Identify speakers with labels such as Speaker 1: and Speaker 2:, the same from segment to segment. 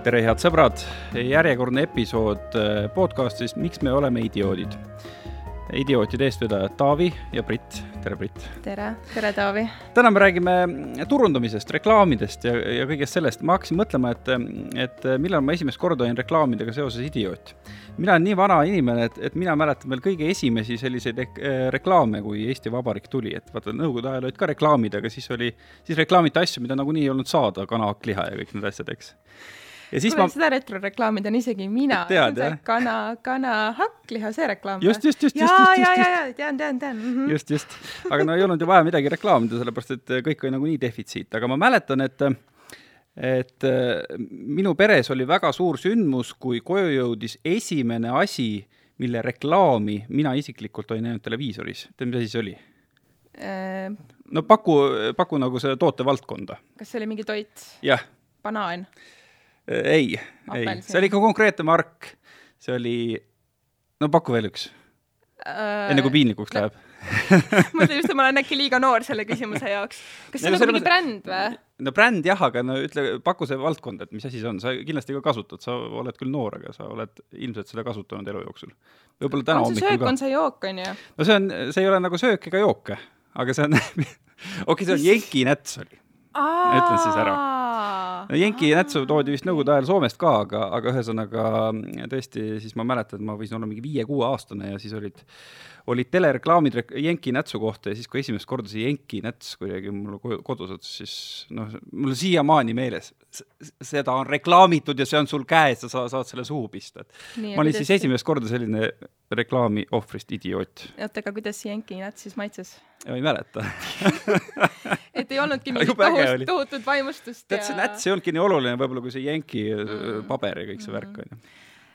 Speaker 1: tere, head sõbrad, järjekordne episood äh, podcastis Miks me oleme idioodid. idiootide eestvedajad Taavi ja Brit, tere Brit.
Speaker 2: tere, tere Taavi.
Speaker 1: täna me räägime turundamisest, reklaamidest ja, ja kõigest sellest. ma hakkasin mõtlema, et, et millal ma esimest korda olin reklaamidega seoses idioot. mina olen nii vana inimene, et, et mina mäletan veel kõige esimesi selliseid reklaame, kui Eesti Vabariik tuli, et vaata, Nõukogude ajal olid ka reklaamid, aga siis oli, siis reklaamiti asju, mida nagunii ei olnud saada, kana, hakkliha ja kõik need asjad, eks
Speaker 2: ja siis Kuule, ma. seda retroreklaami tean isegi mina.
Speaker 1: tead jah?
Speaker 2: kana, kana hakkliha, see reklaam.
Speaker 1: just, just, just,
Speaker 2: just, just, just, just. tean, tean, tean mm.
Speaker 1: -hmm. just, just. aga no ei olnud ju vaja midagi reklaamida, sellepärast et kõik oli nagunii defitsiit, aga ma mäletan, et et minu peres oli väga suur sündmus, kui koju jõudis esimene asi, mille reklaami mina isiklikult olin näinud televiisoris. tead, mis asi see oli?
Speaker 2: Äh,
Speaker 1: no paku, paku nagu seda tootevaldkonda.
Speaker 2: kas see oli mingi toit?
Speaker 1: jah.
Speaker 2: banaan?
Speaker 1: Äh, ei, ei, see oli ikka konkreetne mark. see oli, no paku veel üks äh,. enne kui piinlikuks läheb
Speaker 2: mõtlen just, et ma olen äkki liiga noor selle küsimuse jaoks. kas see on nagu mingi bränd või?
Speaker 1: no bränd jah, aga no ütle, paku see valdkond, et mis asi see on, sa kindlasti ka kasutad, sa oled küll noor, aga sa oled ilmselt seda kasutanud elu jooksul. võib-olla täna hommikul ka.
Speaker 2: on see söök, on see jook, on ju?
Speaker 1: no see on, see ei ole nagu söök ega jook, aga see on okei okay,, see on jenkinäts oli. Ütlen siis ära Jenki nätsu toodi vist Nõukogude ajal Soomest ka, aga, aga ühesõnaga tõesti, siis ma mäletan, et ma võisin olla mingi viie-kuueaastane ja siis olid, olid telereklaamid Jenki nätsu kohta ja siis, kui esimest korda see Jenki näts kuidagi mul kodus otsas, siis noh, mul siiamaani meeles, seda on reklaamitud ja see on sul käes ja sa saad selle suhu pista, et ma olin siis esimest korda selline reklaami ohvrist idioot.
Speaker 2: oota, aga kuidas see Jenki näts siis maitses?
Speaker 1: ei mäleta
Speaker 2: et ei olnudki mingit tohust, tohutut vaimustust.
Speaker 1: tead, see näts ei olnudki nii oluline võib-olla kui see Jenki mm. paber ja kõik see mm. värk, on ju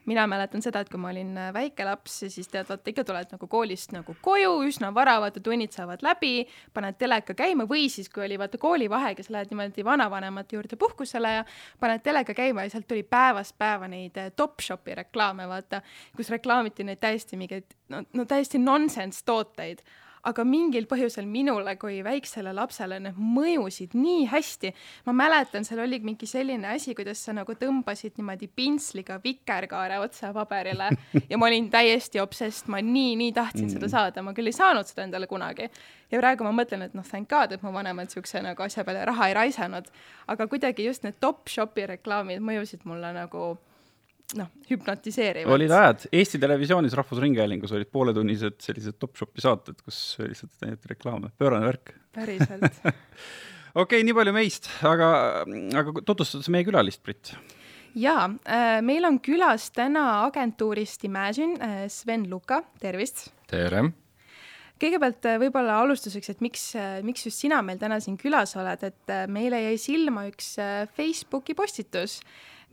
Speaker 2: mina mäletan seda, et kui ma olin äh, väike laps, siis tead, vaata ikka tuled nagu koolist nagu koju üsna vara, vaata tunnid saavad läbi, paned teleka käima või siis, kui oli vaata koolivaheaeg ja sa lähed niimoodi vanavanemate juurde puhkusele ja paned teleka käima ja sealt tuli päevast päeva neid äh, Topshopi reklaame, vaata, kus reklaamiti neid täiesti mingeid no, no täiesti nonsense tooteid aga mingil põhjusel minule kui väiksele lapsele need mõjusid nii hästi. ma mäletan, seal oli mingi selline asi, kuidas sa nagu tõmbasid niimoodi pintsliga vikerkaare otsa paberile ja ma olin täiesti obsessed, ma nii, nii tahtsin mm. seda saada, ma küll ei saanud seda endale kunagi. ja praegu ma mõtlen, et noh, thank god, et mu vanemad siukse nagu asja peale raha ei raisanud, aga kuidagi just need Topshopi reklaamid mõjusid mulle nagu noh, hüpnotiseerivad.
Speaker 1: olid ajad, Eesti Televisioonis, Rahvusringhäälingus olid pooletunnised sellised top-shop'i saated, kus lihtsalt näidati reklaame, pöörane värk.
Speaker 2: päriselt
Speaker 1: okei okay,, nii palju meist, aga, aga tutvustades meie külalist, Brit.
Speaker 2: jaa äh,, meil on külas täna agentuurist Imagine äh, Sven Luka, tervist!
Speaker 3: tere!
Speaker 2: kõigepealt äh, võib-olla alustuseks, et miks, miks just sina meil täna siin külas oled, et meile jäi silma üks Facebooki postitus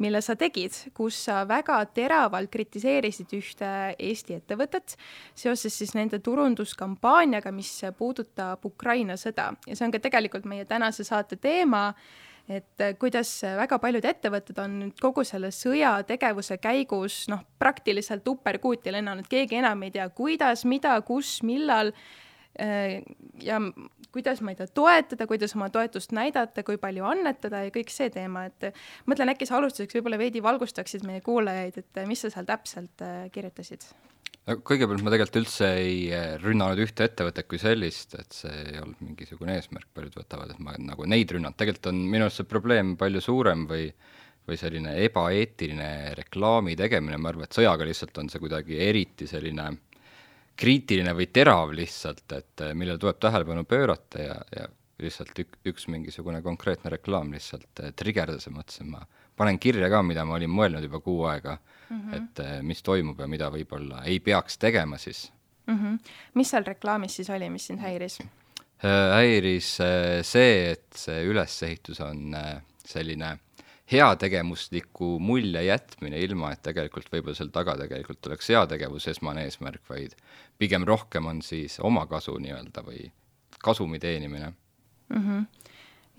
Speaker 2: mille sa tegid, kus sa väga teravalt kritiseerisid ühte Eesti ettevõtet seoses siis nende turunduskampaaniaga, mis puudutab Ukraina sõda. Ja see on ka tegelikult meie tänase saate teema et kuidas väga paljud ettevõtted on nüüd kogu selle sõjategevuse käigus noh, praktiliselt uperkuuti lennanud, keegi enam ei tea, kuidas, mida, kus, millal ja kuidas, ma ei tea, toetada, kuidas oma toetust näidata, kui palju annetada ja kõik see teema, et mõtlen, äkki sa alustuseks võib-olla veidi valgustaksid meie kuulajaid, et mis sa seal täpselt äh, kirjutasid?
Speaker 3: no kõigepealt ma tegelikult üldse ei äh, rünnanud ühte ettevõtet kui sellist, et see ei olnud mingisugune eesmärk, paljud võtavad, et ma nagu neid rünnanud, tegelikult on minu arust see probleem palju suurem või või selline ebaeetiline reklaami tegemine, ma arvan, et sõjaga lihtsalt on see kuidagi eriti selline äh, kriitiline või terav lihtsalt, et eh, millele tuleb tähelepanu pöörata ja, ja lihtsalt ük, üks mingisugune konkreetne reklaam lihtsalt eh, trigerdas ja mõtlesin, ma panen kirja ka, mida ma olin mõelnud juba kuu aega mm, -hmm. et eh, mis toimub ja mida võib-olla ei peaks tegema siis
Speaker 2: mm. -hmm. mis seal reklaamis siis oli, mis sind häiris?
Speaker 3: häiris see, et see ülesehitus on selline heategevusliku mulje jätmine, ilma et tegelikult võib-olla seal taga tegelikult oleks heategevus esmane eesmärk, vaid pigem rohkem on siis omakasu nii-öelda või kasumi teenimine
Speaker 2: mm. -hmm.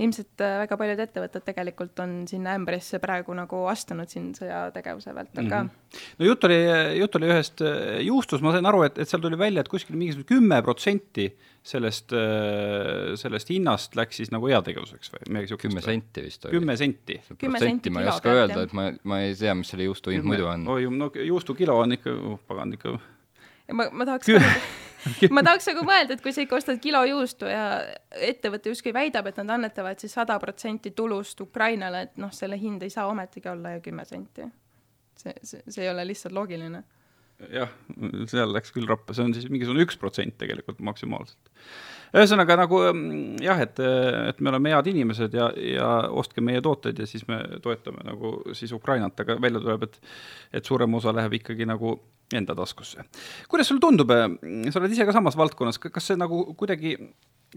Speaker 2: Ilmselt äh, väga paljud ettevõtted tegelikult on sinna ämbrisse praegu nagu astunud siin sõjategevuse vältel ka mm. -hmm.
Speaker 1: no jutt oli, jutt oli ühest äh, juustust, ma sain aru, et, et seal tuli välja, et kuskil mingisugune kümme protsenti sellest, äh, sellest hinnast läks siis nagu heategevuseks või midagi
Speaker 3: niisugust? kümme senti vist
Speaker 1: oli. kümme senti.
Speaker 3: protsenti ma ei oska öelda, et ma, ma ei tea, mis selle juustu hind muidu on.
Speaker 1: oi, no juustukilo on ikka uh,, pagan ikka.
Speaker 2: Ma, ma tahaks Kü ma tahaks nagu mõelda, et kui sa ikka ostad kilo juustu ja ettevõte justkui väidab, et nad annetavad siis sada protsenti tulust Ukrainale, et noh, selle hind ei saa ometigi olla ju kümme senti. see, see, see ei ole lihtsalt loogiline.
Speaker 1: Jah, seal läks küll rappa, see on siis mingisugune üks protsent tegelikult maksimaalselt. ühesõnaga nagu mm, jah, et, et me oleme head inimesed ja, ja ostke meie tooteid ja siis me toetame nagu siis Ukrainat, aga välja tuleb, et et suurem osa läheb ikkagi nagu enda taskusse. kuidas sulle tundub, äh, sa oled ise ka samas valdkonnas, kas see nagu kuidagi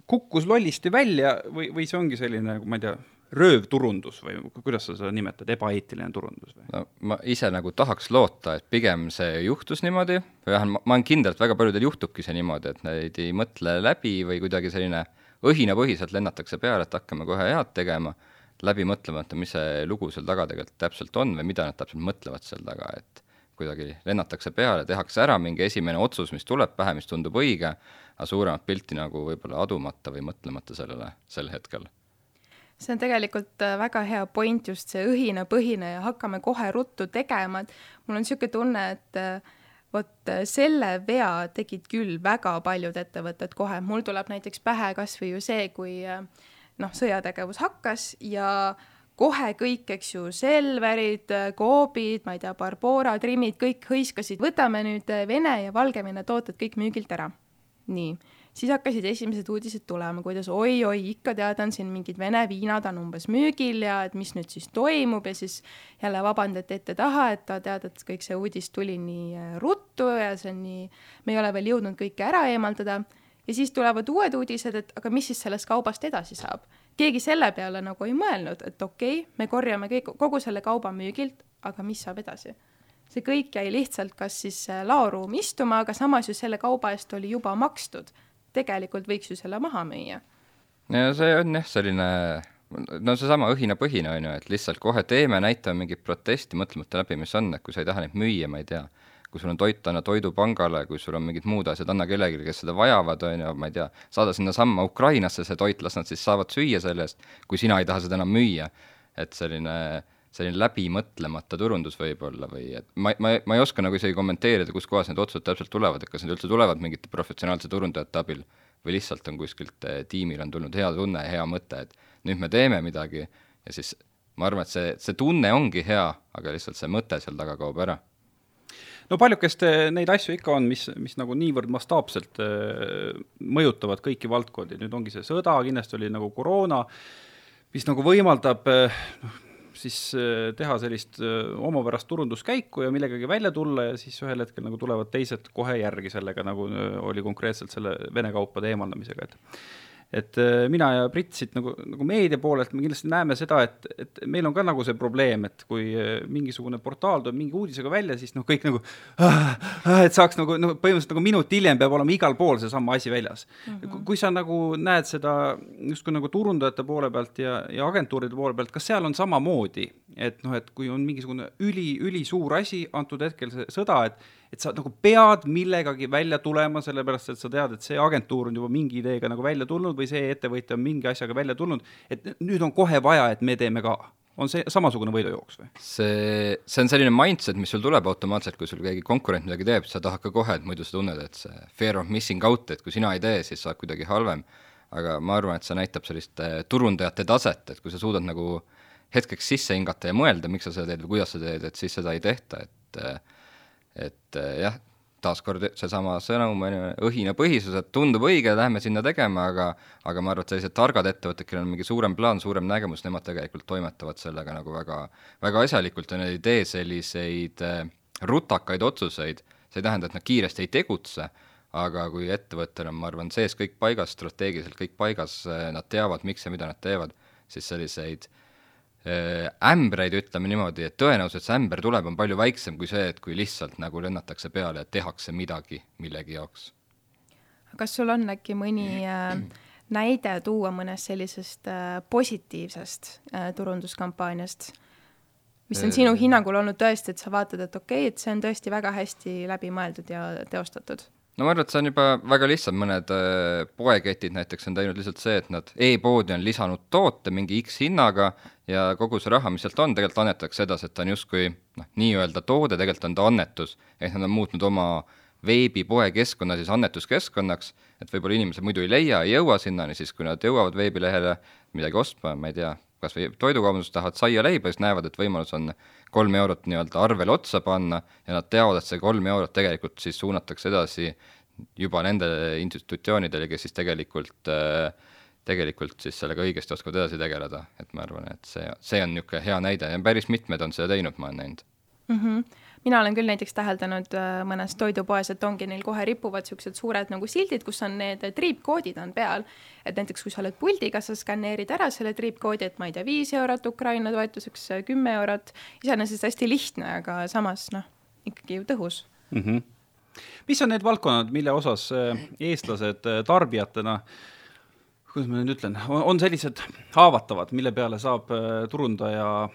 Speaker 1: kukkus lollisti välja või, või see ongi selline, ma ei tea, röövturundus või kuidas sa seda nimetad, ebaeetiline turundus või?
Speaker 3: no ma ise nagu tahaks loota, et pigem see juhtus niimoodi, või vähemalt ma olen kindel, et väga paljudel juhtubki see niimoodi, et neid ei mõtle läbi või kuidagi selline õhinapõhiselt lennatakse peale, et hakkame kohe head tegema, läbi mõtlemata, mis see lugu seal taga tegelikult täpselt on või mida nad täpselt mõtlevad seal taga, et kuidagi lennatakse peale, tehakse ära mingi esimene otsus, mis tuleb pähe, mis tundub õige, aga suuremat pilti nagu võib-olla adumata või mõtlemata sellele sel hetkel.
Speaker 2: See on tegelikult äh, väga hea point, just see õhinapõhine ja hakkame kohe ruttu tegema, et mul on niisugune tunne, et äh, vot äh, selle vea tegid küll väga paljud ettevõtted kohe, mul tuleb näiteks pähe kas või ju see, kui noh, sõjategevus hakkas ja kohe kõik, eks ju, Selverid, Coopid, ma ei tea, Barbora, Trimmid, kõik hõiskasid, võtame nüüd Vene ja Valgevene tooted kõik müügilt ära. nii, siis hakkasid esimesed uudised tulema, kuidas oi-oi, ikka tead, on siin mingid Vene viinad on umbes müügil ja et mis nüüd siis toimub ja siis jälle vabandati ette-taha, et tead, et kõik see uudis tuli nii äh, ruttu ja see on nii, me ei ole veel jõudnud kõike ära eemaldada ja siis tulevad uued uudised, et aga mis siis sellest kaubast edasi saab keegi selle peale nagu ei mõelnud, et okei okay,, me korjame kõik, kogu selle kauba müügilt, aga mis saab edasi? see kõik jäi lihtsalt kas siis äh, laoruumi istuma, aga samas ju selle kauba eest oli juba makstud. Tegelikult võiks ju selle maha müüa.
Speaker 3: ja see on jah, selline no seesama õhinapõhine on ju, et lihtsalt kohe teeme, näitame mingit protesti, mõtlemata läbi, mis on, et kui sa ei taha neid müüa, ma ei tea kui sul on toit, anna Toidupangale, kui sul on mingid muud asjad, anna kellelegi, kes seda vajavad, on ju, ma ei tea, saada sinnasamma Ukrainasse see toit, las nad siis saavad süüa selle eest, kui sina ei taha seda enam müüa. et selline, selline läbimõtlemata turundus võib-olla või et ma, ma, ma ei oska nagu isegi kommenteerida, kuskohast need otsused täpselt tulevad, et kas need üldse tulevad mingite professionaalsete turundajate abil või lihtsalt on kuskilt eh, tiimil on tulnud hea tunne ja hea mõte, et nüüd me teeme midagi ja siis ma arvan, et see, see tunne ongi hea, aga lihtsalt see mõte seal taga kaob ära.
Speaker 1: No paljukest neid asju ikka on, mis, mis nagu niivõrd mastaapselt äh, mõjutavad kõiki valdkondi, nüüd ongi see sõda, kindlasti oli nagu koroona, mis nagu võimaldab äh, noh, siis äh, teha sellist omapärast turunduskäiku ja millegagi välja tulla ja siis ühel hetkel nagu tulevad teised kohe järgi sellega, nagu oli konkreetselt selle Vene kaupade eemaldamisega, et et äh, mina ja Brit siit nagu, nagu meedia poolelt me kindlasti näeme seda, et, et meil on ka nagu see probleem, et kui äh, mingisugune portaal tuleb mingi uudisega välja, siis noh, kõik nagu ah, et saaks nagu no põhimõtteliselt nagu minut hiljem peab olema igal pool seesama asi väljas mm. -hmm. kui sa nagu näed seda justkui nagu turundajate poole pealt ja, ja agentuuride poole pealt, kas seal on samamoodi, et noh, et kui on mingisugune üli, ülisuur asi, antud hetkel see sõda, et et sa nagu pead millegagi välja tulema, sellepärast et sa tead, et see agentuur on juba mingi ideega nagu välja tulnud või see ettevõtja on mingi asjaga välja tulnud, et nüüd on kohe vaja, et me teeme ka on see samasugune võidujooks või?
Speaker 3: see, see on selline mindset, mis sul tuleb automaatselt, kui sul keegi konkurent midagi teeb, sa tahad ka kohe, et muidu sa tunned, et see fear of missing out, et kui sina ei tee, siis saad kuidagi halvem. aga ma arvan, et see näitab sellist eh, turundajate taset, et kui sa suudad nagu hetkeks sisse hingata ja mõelda, miks sa seda teed või kuidas sa teed, et siis seda ei tehta, et äh, et eh, jah, taaskord seesama sõnum, õhinapõhisus, et tundub õige, lähme sinna tegema, aga aga ma arvan, et sellised targad ettevõtted, kellel on mingi suurem plaan, suurem nägemus, nemad tegelikult toimetavad sellega nagu väga, väga asjalikult ja nad ei tee selliseid äh, rutakaid otsuseid, see ei tähenda, et nad kiiresti ei tegutse, aga kui ettevõttel on, ma arvan, sees kõik paigas, strateegiliselt kõik paigas, eh, nad teavad, miks ja mida nad teevad, siis selliseid Äh, ämbreid, ütleme niimoodi, et tõenäosus, et see ämber tuleb, on palju väiksem kui see, et kui lihtsalt nagu lennatakse peale ja tehakse midagi millegi jaoks.
Speaker 2: kas sul on äkki mõni äh, näide tuua mõnest sellisest äh, positiivsest äh, turunduskampaaniast, mis on sinu hinnangul olnud tõesti, et sa vaatad, et okei okay,, et see on tõesti väga hästi läbimõeldud ja teostatud?
Speaker 3: No ma arvan, et see on juba väga lihtsalt, mõned äh, poeketid näiteks on teinud lihtsalt see, et nad e-poodi on lisanud toote mingi X hinnaga ja kogu see raha, mis sealt on, tegelikult annetatakse edasi, et ta on justkui noh, nii-öelda toode, tegelikult on ta annetus, ehk nad on muutnud oma veebipoe keskkonna siis annetuskeskkonnaks, et võib-olla inimesed muidu ei leia, ei jõua sinnani, siis kui nad jõuavad veebilehele midagi ostma, ma ei tea, kas või toidukaubandus tahavad saia-leiba, siis näevad, et võimalus on kolm eurot nii-öelda arvele otsa panna ja nad teavad, et see kolm eurot tegelikult siis suunatakse edasi juba nendele institutsioonidele, kes siis tegelikult äh, tegelikult siis sellega õigesti oskavad edasi tegeleda, et ma arvan, et see, see on niisugune hea näide ja päris mitmed on seda teinud, ma olen näinud
Speaker 2: mm. -hmm mina olen küll näiteks täheldanud äh, mõnes toidupoes, et ongi neil kohe ripuvad niisugused suured nagu sildid, kus on need triipkoodid on peal. et näiteks, kui sa oled puldiga, sa skaneerid ära selle triipkoodi, et ma ei tea, viis eurot Ukraina toetuseks, kümme eurot, iseenesest hästi lihtne, aga samas noh, ikkagi ju tõhus mm.
Speaker 1: -hmm. mis on need valdkonnad, mille osas äh, eestlased äh, tarbijatena kuidas ma nüüd ütlen, on sellised haavatavad, mille peale saab turundaja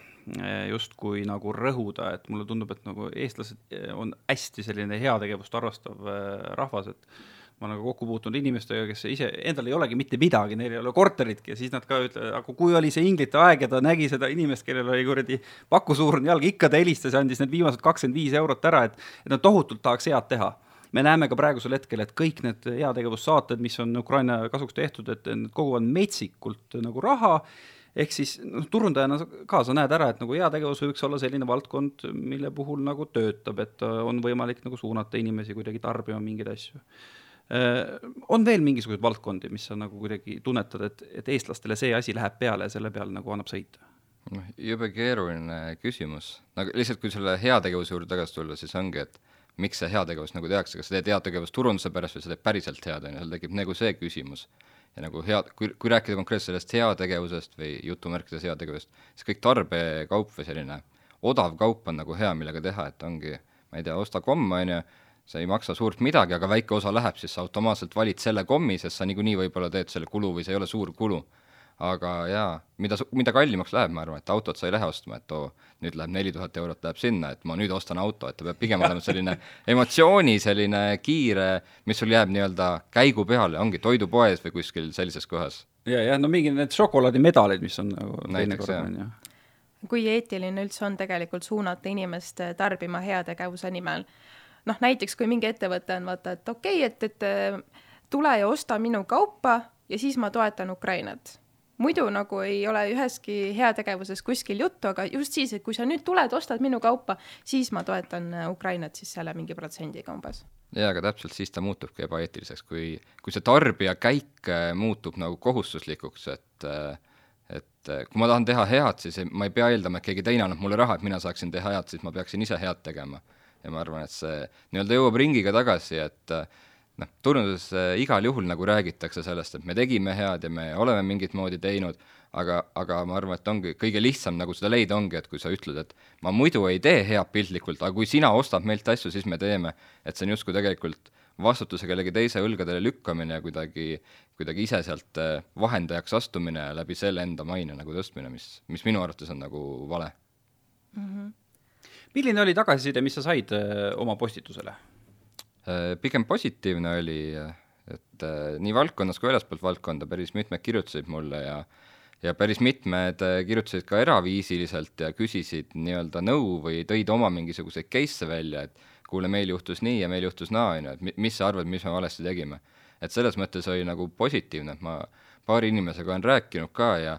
Speaker 1: justkui nagu rõhuda, et mulle tundub, et nagu eestlased eh, on hästi selline heategevust arvastav eh, rahvas, et ma olen nagu kokku puutunud inimestega, kes ise, endal ei olegi mitte midagi, neil ei ole korteritki ja siis nad ka ütlevad, aga kui oli see inglite aeg ja ta nägi seda inimest, kellel oli kuradi pakusuurune jalg, ikka ta helistas ja andis need viimased kakskümmend viis eurot ära, et, et nad tohutult tahaks head teha. Me näeme ka praegusel hetkel, et kõik need heategevussaated, mis on Ukraina kasuks tehtud, et need koguvad metsikult nagu raha ehk siis noh, turundajana ka sa näed ära, et nagu heategevus võiks olla selline valdkond, mille puhul nagu töötab, et äh, on võimalik nagu suunata inimesi kuidagi tarbima mingeid asju. Äh, on veel mingisuguseid valdkondi, mis sa nagu kuidagi tunnetad, et, et eestlastele see asi läheb peale ja selle peale nagu annab sõita?
Speaker 3: noh, jube keeruline küsimus, nagu lihtsalt kui selle heategevuse juurde tagasi tulla, siis ongi, et miks see heategevus nagu tehakse, kas sa teed heategevust turunduse pärast või sa teed päriselt head, on ju, seal tekib nagu see küsimus ja nagu head, kui, kui rääkida konkreetselt sellest heategevusest või jutumärkides heategevusest, siis kõik tarbekaup või selline odav kaup on nagu hea, millega teha, et ongi, ma ei tea, osta komm, on ju, see ei maksa suurt midagi, aga väike osa läheb, siis sa automaatselt valid selle kommi, sest sa niikuinii võib-olla teed selle kulu või see ei ole suur kulu aga jaa, mida, mida kallimaks läheb, ma arvan, et autot sa ei lähe ostma, et oo, nüüd läheb neli tuhat eurot läheb sinna, et ma nüüd ostan auto, et ta peab pigem olema selline emotsiooni selline kiire, mis sul jääb nii-öelda käigu peale, ongi toidupoes või kuskil sellises kohas.
Speaker 1: ja, ja no mingid need šokolaadimedalid, mis on nagu teinekord on ju
Speaker 2: kui eetiline üldse on tegelikult suunata inimest tarbima heategevuse nimel. noh, näiteks kui mingi ettevõte on vaata, et okei okay,, et, et tule ja osta minu kaupa ja siis ma toetan Ukrainat muidu nagu ei ole üheski heategevuses kuskil juttu, aga just siis, et kui sa nüüd tuled, ostad minu kaupa, siis ma toetan äh, Ukrainat siis selle mingi protsendiga umbes.
Speaker 3: jaa, aga täpselt siis ta muutubki ebaeetiliseks, kui, kui see tarbija käik äh, muutub nagu kohustuslikuks, et äh, et kui ma tahan teha head, siis ma ei pea eeldama, et keegi teine annab mulle raha, et mina saaksin teha head, siis ma peaksin ise head tegema. ja ma arvan, et see nii-öelda jõuab ringiga tagasi, et äh, noh, turunduses äh, igal juhul nagu räägitakse sellest, et me tegime head ja me oleme mingit moodi teinud, aga, aga ma arvan, et ongi kõige lihtsam nagu seda leida ongi, et kui sa ütled, et ma muidu ei tee head piltlikult, aga kui sina ostad meilt asju, siis me teeme. et see on justkui tegelikult vastutuse kellegi teise õlgadele lükkamine ja kuidagi, kuidagi ise sealt äh, vahendajaks astumine ja läbi selle enda maine nagu tõstmine, mis, mis minu arvates on nagu vale mm.
Speaker 1: -hmm. milline oli tagasiside, mis sa said öö, äh, oma postitusele?
Speaker 3: Äh, pigem positiivne oli, et äh, nii valdkonnas kui väljaspoolt valdkonda päris mitmed kirjutasid mulle ja ja päris mitmed äh, kirjutasid ka eraviisiliselt ja küsisid nii-öelda nõu või tõid oma mingisuguseid case'e välja, et kuule, meil juhtus nii ja meil juhtus naa, on ju, et mis sa arvad, mis me valesti tegime. et selles mõttes oli nagu positiivne, et ma paari inimesega olen rääkinud ka ja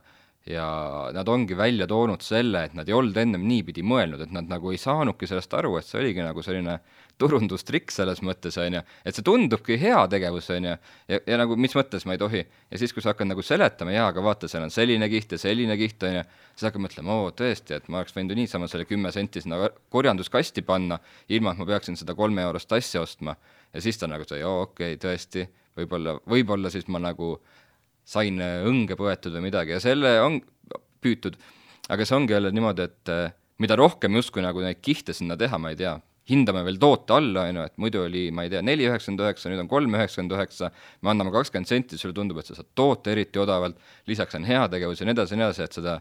Speaker 3: ja nad ongi välja toonud selle, et nad ei olnud ennem niipidi mõelnud, et nad nagu ei saanudki sellest aru, et see oligi nagu selline turundustrikk selles mõttes, on ju, et see tundubki heategevus, on ju, ja, ja nagu mis mõttes ma ei tohi, ja siis, kui sa hakkad nagu seletama, jaa, aga vaata, seal on selline kiht ja selline kiht, on ju, siis hakkad mõtlema, oo, tõesti, et ma oleks võinud ju niisama selle kümme senti sinna korjanduskasti panna, ilma et ma peaksin seda kolme eurost asja ostma. ja siis ta nagu sai, oo, okei okay,, tõesti, võib-olla, võib-olla siis ma nagu sain õnge põetud või midagi ja selle on püütud, aga see ongi jälle niimoodi, et mida rohkem justkui nagu neid kihte sinna teha, ma ei tea, hindame veel toote alla, on ju, et muidu oli, ma ei tea, neli üheksakümmend üheksa, nüüd on kolm üheksakümmend üheksa, me anname kakskümmend senti, sulle tundub, et sa saad toote eriti odavalt, lisaks on heategevus ja nii edasi ja nii edasi, et seda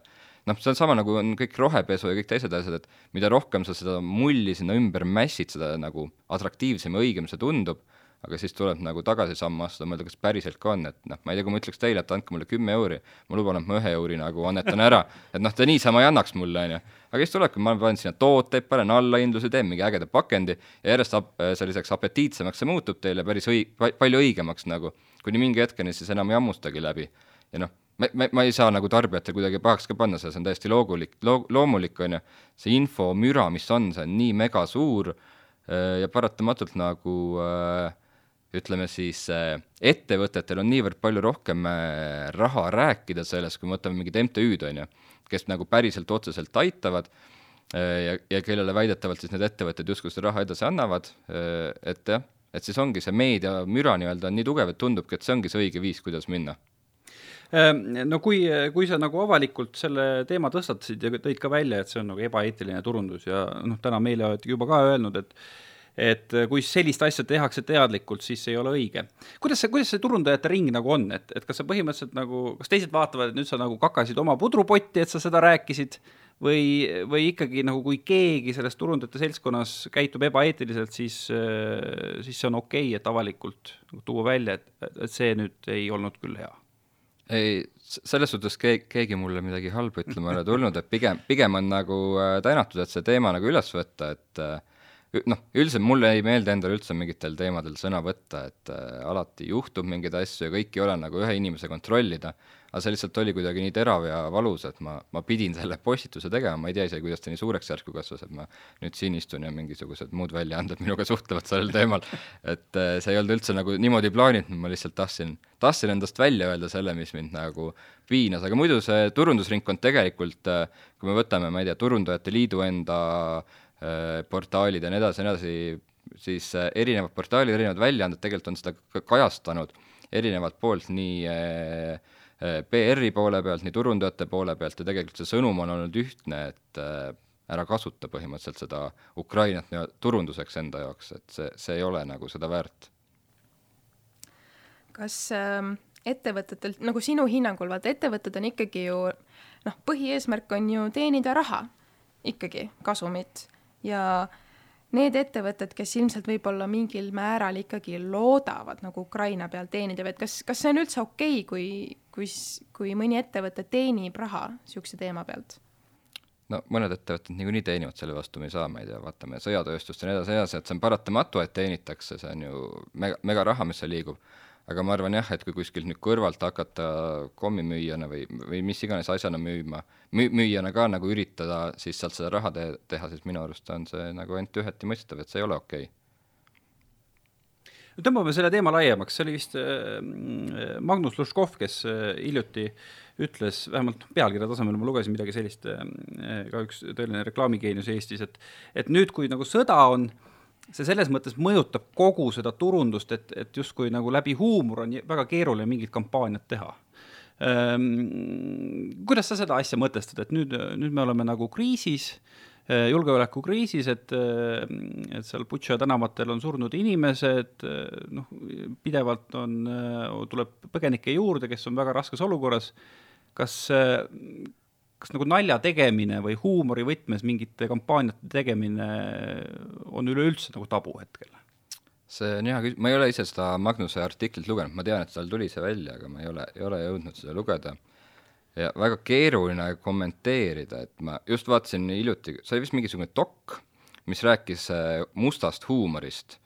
Speaker 3: noh, see on sama, nagu on kõik rohepesu ja kõik teised asjad, et mida rohkem sa seda mulli sinna ümber mässid, seda nagu atraktiivsem ja õigem see tundub aga siis tuleb nagu tagasi samm astuda, mõelda, kas päriselt ka on, et noh, ma ei tea, kui ma ütleks teile, et andke mulle kümme euri, ma luban, et ma ühe euri nagu annetan ära, et noh, te niisama ei annaks mulle, on ju. aga siis tulebki, ma panen sinna tooteid, panen allahindlusi, teen mingi ägeda pakendi ja järjest ap-, selliseks apetiitsemaks see muutub teile päris õi-, palju õigemaks nagu, kuni mingi hetkeni siis enam ei hammustagi läbi. ja noh, ma, ma, ma ei saa nagu tarbijatel kuidagi pahaks ka panna, see on täiesti loomulik, loo-, loomulik, on ju, see infomüra, mis on, see on nii mega suur ja paratamatult nagu äh, ütleme siis äh, ettevõtetel on niivõrd palju rohkem äh, raha rääkida sellest, kui me võtame mingid MTÜ-d, on ju, kes nagu päriselt otseselt aitavad äh, ja, ja kellele väidetavalt siis need ettevõtted justkui seda raha edasi annavad, et jah, et siis ongi see meediamüra nii-öelda on nii tugev, et tundubki, et see ongi see õige viis, kuidas minna.
Speaker 1: No kui, kui sa nagu avalikult selle teema tõstatasid ja tõid ka välja, et see on nagu ebaeetiline turundus ja noh, täna meile olete juba ka öelnud, et et äh, kui sellist asja tehakse teadlikult, siis ei ole õige. kuidas see, kuidas see turundajate ring nagu on, et, et kas sa põhimõtteliselt nagu, kas teised vaatavad, et nüüd sa nagu kakasid oma pudrupotti, et sa seda rääkisid, või, või ikkagi nagu kui keegi selles turundajate seltskonnas käitub ebaeetiliselt, siis, äh, siis see on okei okay,, et avalikult nagu tuua välja, et, et see nüüd ei olnud küll hea?
Speaker 3: ei, selles suhtes keegi, keegi mulle midagi halba ütlema ei ole tulnud, et pigem, pigem on nagu äh, tänatud, et see teema nagu üles võtta, et äh, noh, üldiselt mulle ei meeldi endale üldse mingitel teemadel sõna võtta, et äh, alati juhtub mingeid asju ja kõik ei ole nagu ühe inimese kontrollida, aga see lihtsalt oli kuidagi nii terav ja valus, et ma, ma pidin selle postituse tegema, ma ei tea isegi, kuidas ta nii suureks järsku kasvas, et ma nüüd siin istun ja mingisugused muud väljaanded minuga suhtlevad sellel teemal, et äh, see ei olnud üldse nagu niimoodi plaanitud, ma lihtsalt tahtsin, tahtsin endast välja öelda selle, mis mind nagu piinas, aga muidu see turundusringkond tegelikult, äh, kui me võtame, ma ei tea, Turundajate Liidu enda Äh, portaalid ja nii edasi ja nii edasi, siis äh, erinevad portaalid, erinevad väljaanded tegelikult on seda kajastanud erinevalt poolt, nii äh, PR-i poole pealt, nii turundajate poole pealt ja tegelikult see sõnum on olnud ühtne, et ära kasuta põhimõtteliselt seda Ukrainat turunduseks enda jaoks, et see, see ei ole nagu seda väärt.
Speaker 2: kas äh, ettevõtetel, nagu sinu hinnangul, vaata ettevõtted on ikkagi ju noh, põhieesmärk on ju teenida raha ikkagi, kasumit ja need ettevõtted, kes ilmselt võib-olla mingil määral ikkagi loodavad nagu Ukraina peal teenida või et kas, kas see on üldse okei okay,, kui, kui, kui mõni ettevõte teenib raha niisuguse teema pealt?
Speaker 3: no mõned ettevõtted niikuinii teenivad selle vastu, me ei saa, ma ei tea, vaatame sõjatööstust ja nii edasi, edasi, et see on paratamatu, et teenitakse, see on ju mega, megaraha, mis seal liigub aga ma arvan jah, et kui kuskilt nüüd kõrvalt hakata kommimüüjana või, või mis iganes asjana müüma, müü-, müüjana ka nagu üritada siis sealt seda raha te-, teha, siis minu arust on see nagu ainult üheti mõistetav, et see ei ole okei. Okay
Speaker 1: tõmbame selle teema laiemaks, see oli vist äh, Magnus Luškov, kes äh, hiljuti ütles, vähemalt pealkirja tasemel ma lugesin midagi sellist, äh, ka üks tõeline reklaamigeenius Eestis, et et nüüd, kui nagu sõda on see selles mõttes mõjutab kogu seda turundust, et, et justkui nagu läbi huumor on väga keeruline mingit kampaaniat teha ehm,. kuidas sa seda asja mõtestad, et nüüd, nüüd me oleme nagu kriisis, eh, julgeolekukriisis, et, eh, et seal Butša tänavatel on surnud inimesed, eh, noh, pidevalt on, tuleb põgenikke juurde, kes on väga raskes olukorras, kas, kas nagu nalja tegemine või huumori võtmes mingite kampaaniate tegemine on üleüldse nagu tabu hetkel?
Speaker 3: see on hea küsimus, ma ei ole ise seda Magnuse artiklit lugenud, ma tean, et tal tuli see välja, aga ma ei ole, ei ole jõudnud seda lugeda. ja väga keeruline kommenteerida, et ma just vaatasin hiljuti, see oli vist mingisugune dok, mis rääkis äh, mustast huumorist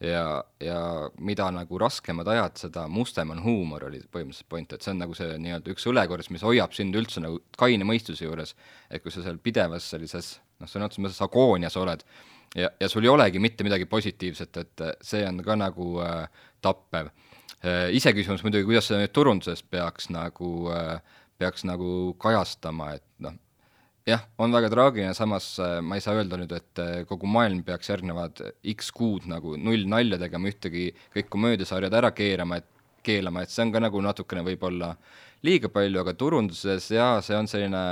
Speaker 3: ja, ja mida nagu raskemad ajad, seda mustem on huumor, oli põhimõtteliselt point, et see on nagu see nii-öelda üks õlekors, mis hoiab sind üldse nagu kaine mõistuse juures, et kui sa seal pidevas sellises noh, sõna otseses mõttes agoonias oled ja, ja sul ei olegi mitte midagi positiivset, et see on ka nagu äh, tappev äh,. iseküsimus muidugi, kuidas seda nüüd turunduses peaks nagu äh,, peaks nagu kajastama, et noh, jah, on väga traagiline, samas äh, ma ei saa öelda nüüd, et äh, kogu maailm peaks järgnevad X kuud nagu null nalja tegema, ühtegi kõik komöödiasarjad ära keerama, et keelama, et see on ka nagu natukene võib-olla liiga palju, aga turunduses jaa, see on selline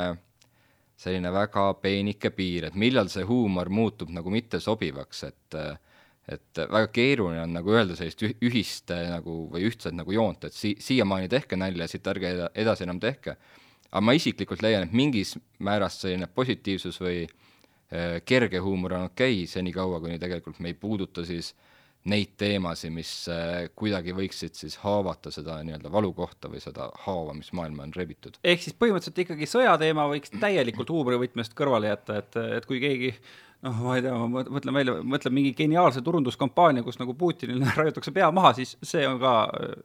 Speaker 3: selline väga peenike piir, et millal see huumor muutub nagu mittesobivaks, et et väga keeruline on nagu öelda sellist ühist nagu või ühtset nagu joont, et si-, siiamaani tehke nalja, siit ärge edasi enam tehke. Aga ma isiklikult leian, et mingis määras selline positiivsus või äh, kerge huumor on okei okay,, senikaua kuni tegelikult me ei puuduta siis neid teemasid, mis äh, kuidagi võiksid siis haavata seda nii-öelda valukohta või seda haava, mis maailma on rebitud.
Speaker 1: ehk siis põhimõtteliselt ikkagi sõjateema võiks täielikult huumorivõtmest kõrvale jätta, et, et kui keegi noh, ma ei tea, ma mõtlen välja, mõtlen mingi geniaalse turunduskampaania, kus nagu Putinil raiutakse pea maha, siis see on ka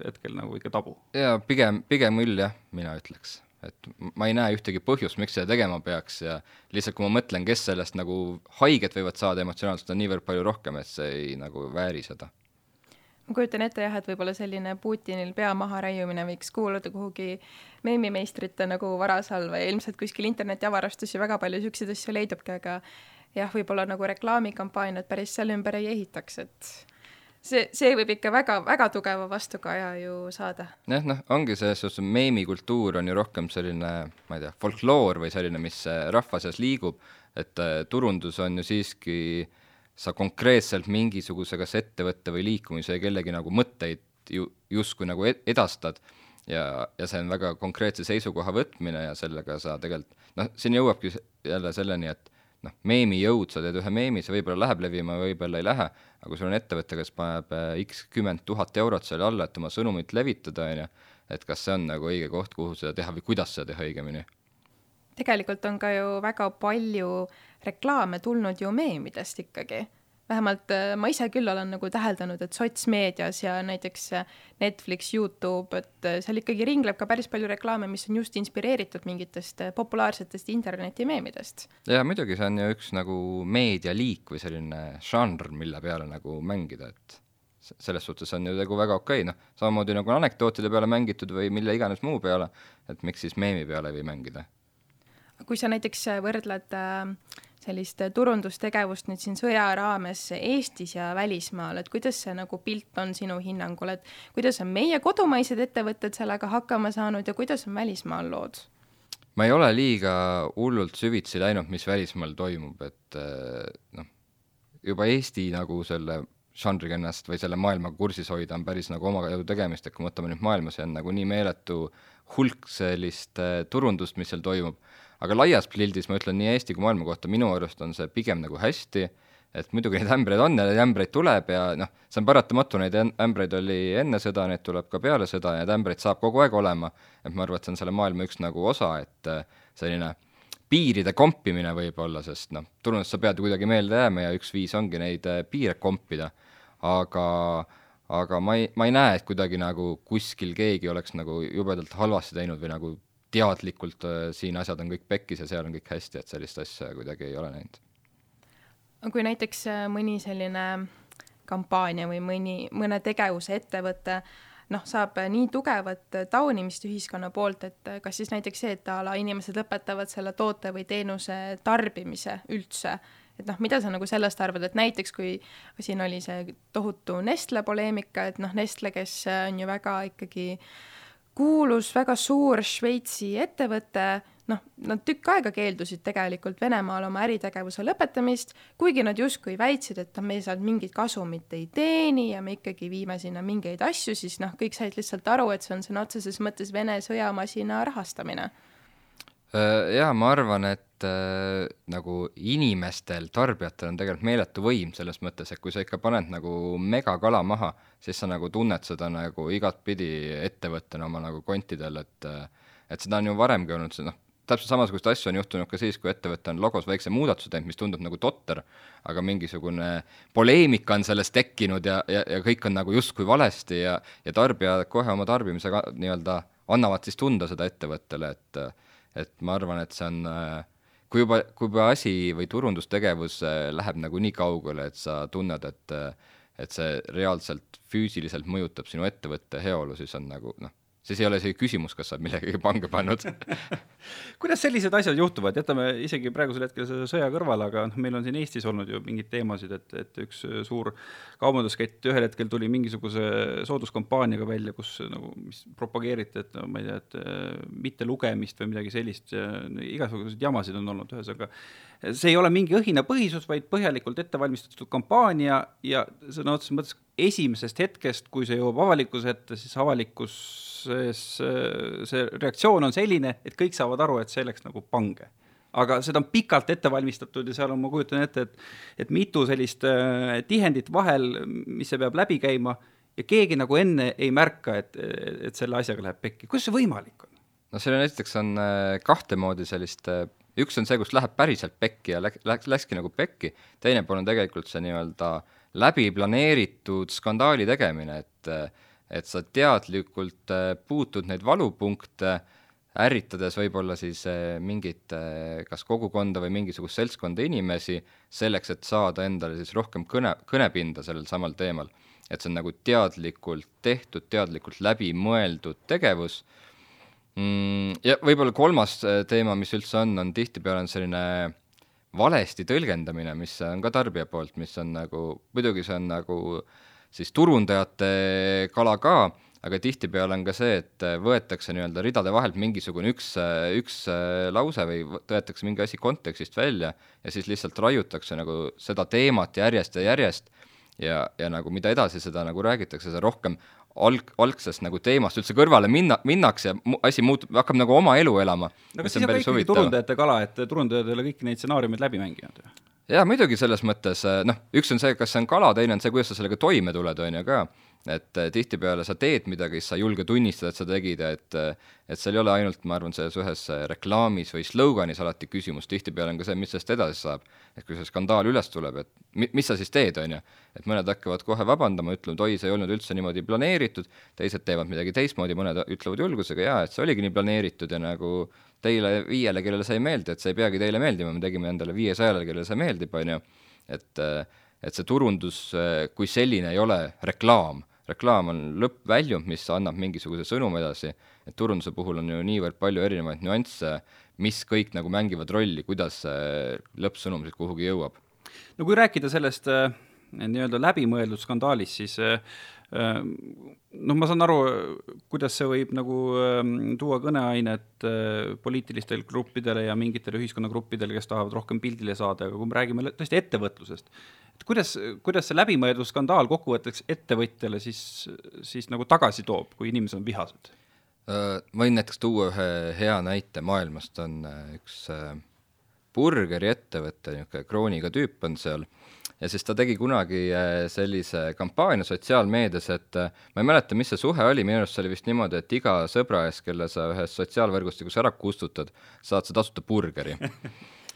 Speaker 1: hetkel nagu ikka tabu.
Speaker 3: jaa, pigem, pigem küll jah, mina ütleks. Et ma ei näe ühtegi põhjust, miks seda tegema peaks ja lihtsalt kui ma mõtlen, kes sellest nagu haiget võivad saada emotsionaalselt, on niivõrd palju rohkem, et see ei nagu vääri seda.
Speaker 2: Ma kujutan ette jah, et võib-olla selline Putinil pea maha raiumine võiks kuuluda kuhugi meemimeistrite nagu varasalve ja ilmselt kuskil internetiavarastusi väga palju niisuguseid asju leidubki, aga jah, võib-olla nagu reklaamikampaaniat päris selle ümber ei ehitaks, et see, see võib ikka väga, väga tugeva vastukaja ju saada.
Speaker 3: jah, noh, ongi selles suhtes, meemikultuur on ju rohkem selline, ma ei tea, folkloor või selline, mis äh, rahva seas liigub, et äh, turundus on ju siiski, sa konkreetselt mingisuguse kas ettevõtte või liikumise kellegi nagu mõtteid ju justkui nagu edastad ja, ja see on väga konkreetse seisukoha võtmine ja sellega sa tegelikult noh, siin jõuabki jälle selleni, et noh, meemi jõud, sa teed ühe meemi, see võib-olla läheb levima, võib-olla ei lähe, aga kui sul on ettevõte, kes paneb äh, X kümmend tuhat eurot selle alla, et oma sõnumit levitada, on ju, et kas see on nagu õige koht, kuhu seda teha või kuidas seda teha õigemini?
Speaker 2: tegelikult on ka ju väga palju reklaame tulnud ju meemidest ikkagi vähemalt äh, ma ise küll olen nagu täheldanud, et sotsmeedias ja näiteks äh, Netflix, Youtube, et äh, seal ikkagi ringleb ka päris palju reklaame, mis on just inspireeritud mingitest populaarsetest internetimeemidest.
Speaker 3: ja muidugi, see on ju üks nagu meedialiik või selline žanr, mille peale nagu mängida, et selles suhtes on ju tegu väga okei okay., noh, samamoodi nagu anekdootide peale mängitud või mille iganes muu peale, et miks siis meemi peale ei või mängida.
Speaker 2: kui sa näiteks võrdled äh, sellist turundustegevust nüüd siin sõja raames Eestis ja välismaal, et kuidas see nagu pilt on sinu hinnangul, et kuidas on meie kodumaised ettevõtted sellega hakkama saanud ja kuidas on välismaal lood?
Speaker 3: ma ei ole liiga hullult süvitsi läinud, mis välismaal toimub, et eh, noh, juba Eesti nagu selle žanriga ennast või selle maailmaga kursis hoida on päris nagu omajagu tegemist, et kui me võtame nüüd maailma, see on nagu nii meeletu hulk sellist eh, turundust, mis seal toimub aga laias pildis ma ütlen nii Eesti kui maailma kohta, minu arust on see pigem nagu hästi, et muidugi neid ämbreid on ja neid ämbreid tuleb ja noh, see on paratamatu, neid ämbreid oli enne sõda, neid tuleb ka peale sõda ja neid ämbreid saab kogu aeg olema, et ma arvan, et see on selle maailma üks nagu osa, et äh, selline piiride kompimine võib-olla, sest noh, turundust sa pead ju kuidagi meelde jääma ja üks viis ongi neid äh, piire kompida, aga aga ma ei, ma ei näe, et kuidagi nagu kuskil keegi oleks nagu jubedalt halvasti teinud või nagu teadlikult äh, siin asjad on kõik pekkis ja seal on kõik hästi, et sellist asja kuidagi ei ole näinud.
Speaker 2: kui näiteks äh, mõni selline kampaania või mõni, mõne tegevuse ettevõte noh, saab nii tugevat taunimist ühiskonna poolt, et kas siis näiteks see, et a la inimesed lõpetavad selle toote või teenuse tarbimise üldse, et noh, mida sa nagu sellest arvad, et näiteks kui siin oli see tohutu Nestle poleemika, et noh, Nestle, kes on ju väga ikkagi äh, kuulus väga suur Šveitsi ettevõte, noh, nad tükk aega keeldusid tegelikult Venemaal oma äritegevuse lõpetamist, kuigi nad justkui väitsid, et me sealt mingit kasumit ei teeni ja me ikkagi viime sinna mingeid asju, siis noh, kõik said lihtsalt aru, et see on sõna otseses mõttes Vene sõjamasina rahastamine.
Speaker 3: Äh, jaa, ma arvan, et äh, nagu inimestel, tarbijatel on tegelikult meeletu võim selles mõttes, et kui sa ikka paned nagu megakala maha, siis sa nagu tunned seda nagu igatpidi ettevõttena oma nagu kontidel, et et seda on ju varemgi olnud, see noh, täpselt samasuguseid asju on juhtunud ka siis, kui ettevõte on logos väikse muudatuse teinud, mis tundub nagu totter, aga mingisugune poleemika on sellest tekkinud ja, ja, ja kõik on nagu justkui valesti ja, ja tarbijad kohe oma tarbimisega nii-öelda annavad siis tunda seda ettevõttele, et et ma arvan, et see on kui juba, kui juba asi või turundustegevus läheb nagu nii kaugele, et sa tunned, et et see reaalselt füüsiliselt mõjutab sinu ettevõtte heaolu, siis on nagu noh, siis ei ole isegi küsimus, kas sa oled millegagi pange pannud.
Speaker 1: Kuidas sellised asjad juhtuvad, jätame isegi praegusel hetkel selle sõja kõrvale, aga noh, meil on siin Eestis olnud ju mingeid teemasid, et, et üks suur kaubanduskett ühel hetkel tuli mingisuguse sooduskampaaniaga välja, kus nagu, mis propageeriti, et no ma ei tea, et äh, mitte lugemist või midagi sellist igasuguseid jamasid on olnud, ühesõnaga see ei ole mingi õhinapõhisus, vaid põhjalikult ettevalmistatud kampaania ja sõna otseses mõttes esimesest hetkest, kui see jõuab avalikkuse ette, siis avalikkuses see reaktsioon on selline, et kõik saavad aru, et see läks nagu pange. aga seda on pikalt ette valmistatud ja seal on, ma kujutan ette, et et mitu sellist äh, tihendit vahel, mis see peab läbi käima ja keegi nagu enne ei märka, et, et selle asjaga läheb pekki, kuidas see võimalik on?
Speaker 3: no seal on esiteks on äh, kahte moodi sellist äh, üks on see, kus läheb päriselt pekki ja läks, läks, läkski nagu pekki, teine pool on tegelikult see nii-öelda läbi planeeritud skandaali tegemine, et et sa teadlikult äh, puutud neid valupunkte, ärritades võib-olla siis äh, mingit äh, kas kogukonda või mingisugust seltskonda inimesi, selleks, et saada endale siis rohkem kõne, kõnepinda sellel samal teemal. et see on nagu teadlikult tehtud, teadlikult läbimõeldud tegevus mm,. Ja võib-olla kolmas teema, mis üldse on, on tihtipeale on selline valesti tõlgendamine, mis on ka tarbija poolt, mis on nagu, muidugi see on nagu siis turundajate kala ka, aga tihtipeale on ka see, et võetakse nii-öelda ridade vahelt mingisugune üks, üks lause või võetakse mingi asi kontekstist välja ja siis lihtsalt raiutakse nagu seda teemat järjest ja järjest ja, ja nagu mida edasi seda nagu räägitakse, seda rohkem alg, algsest nagu teemast üldse kõrvale minna, minnakse ja asi muutub, hakkab nagu oma elu elama.
Speaker 1: no aga siis on ka ikkagi turundajate kala, et turundajad ei ole kõiki neid stsenaariumeid läbi mänginud ju.
Speaker 3: jaa, muidugi selles mõttes, noh, üks on see, kas see on kala, teine on see, kuidas sa sellega toime tuled, on ju ka et äh, tihtipeale sa teed midagi, siis sa ei julge tunnistada, et sa tegid et äh, et seal ei ole ainult, ma arvan, selles ühes äh, reklaamis või sloganis alati küsimus, tihtipeale on ka see, mis sellest edasi saab. et kui see skandaal üles tuleb, et mi-, mis sa siis teed, on ju. et mõned hakkavad kohe vabandama, ütlevad oi, see ei olnud üldse niimoodi planeeritud, teised teevad midagi teistmoodi, mõned ütlevad julgusega jaa, et see oligi nii planeeritud ja nagu teile viiele, kellele see ei meeldi, et see ei peagi teile meeldima, me tegime endale viiesajale, kellele see meeldib, on ju, et et see turundus kui selline ei ole reklaam reklaam on lõppväljund, mis annab mingisuguse sõnumi edasi, et turunduse puhul on ju niivõrd palju erinevaid nüansse, mis kõik nagu mängivad rolli, kuidas see lõppsõnum siis kuhugi jõuab.
Speaker 1: no kui rääkida sellest äh, nii-öelda läbimõeldud skandaalist, siis äh, äh noh, ma saan aru, kuidas see võib nagu äh, tuua kõneainet äh, poliitilistele gruppidele ja mingitele ühiskonnagruppidele, kes tahavad rohkem pildile saada, aga kui me räägime tõesti ettevõtlusest, et kuidas, kuidas see läbimõeldud skandaal kokkuvõtteks ettevõtjale siis, siis nagu tagasi toob, kui inimesed on vihased?
Speaker 3: Võin näiteks tuua ühe hea näite maailmast, on üks burgeriettevõte, niisugune krooniga tüüp on seal, ja siis ta tegi kunagi sellise kampaania sotsiaalmeedias, et ma ei mäleta, mis see suhe oli, minu arust see oli vist niimoodi, et iga sõbra ees, kelle sa ühes sotsiaalvõrgustikus ära kustutad, saad sa tasuta burgeri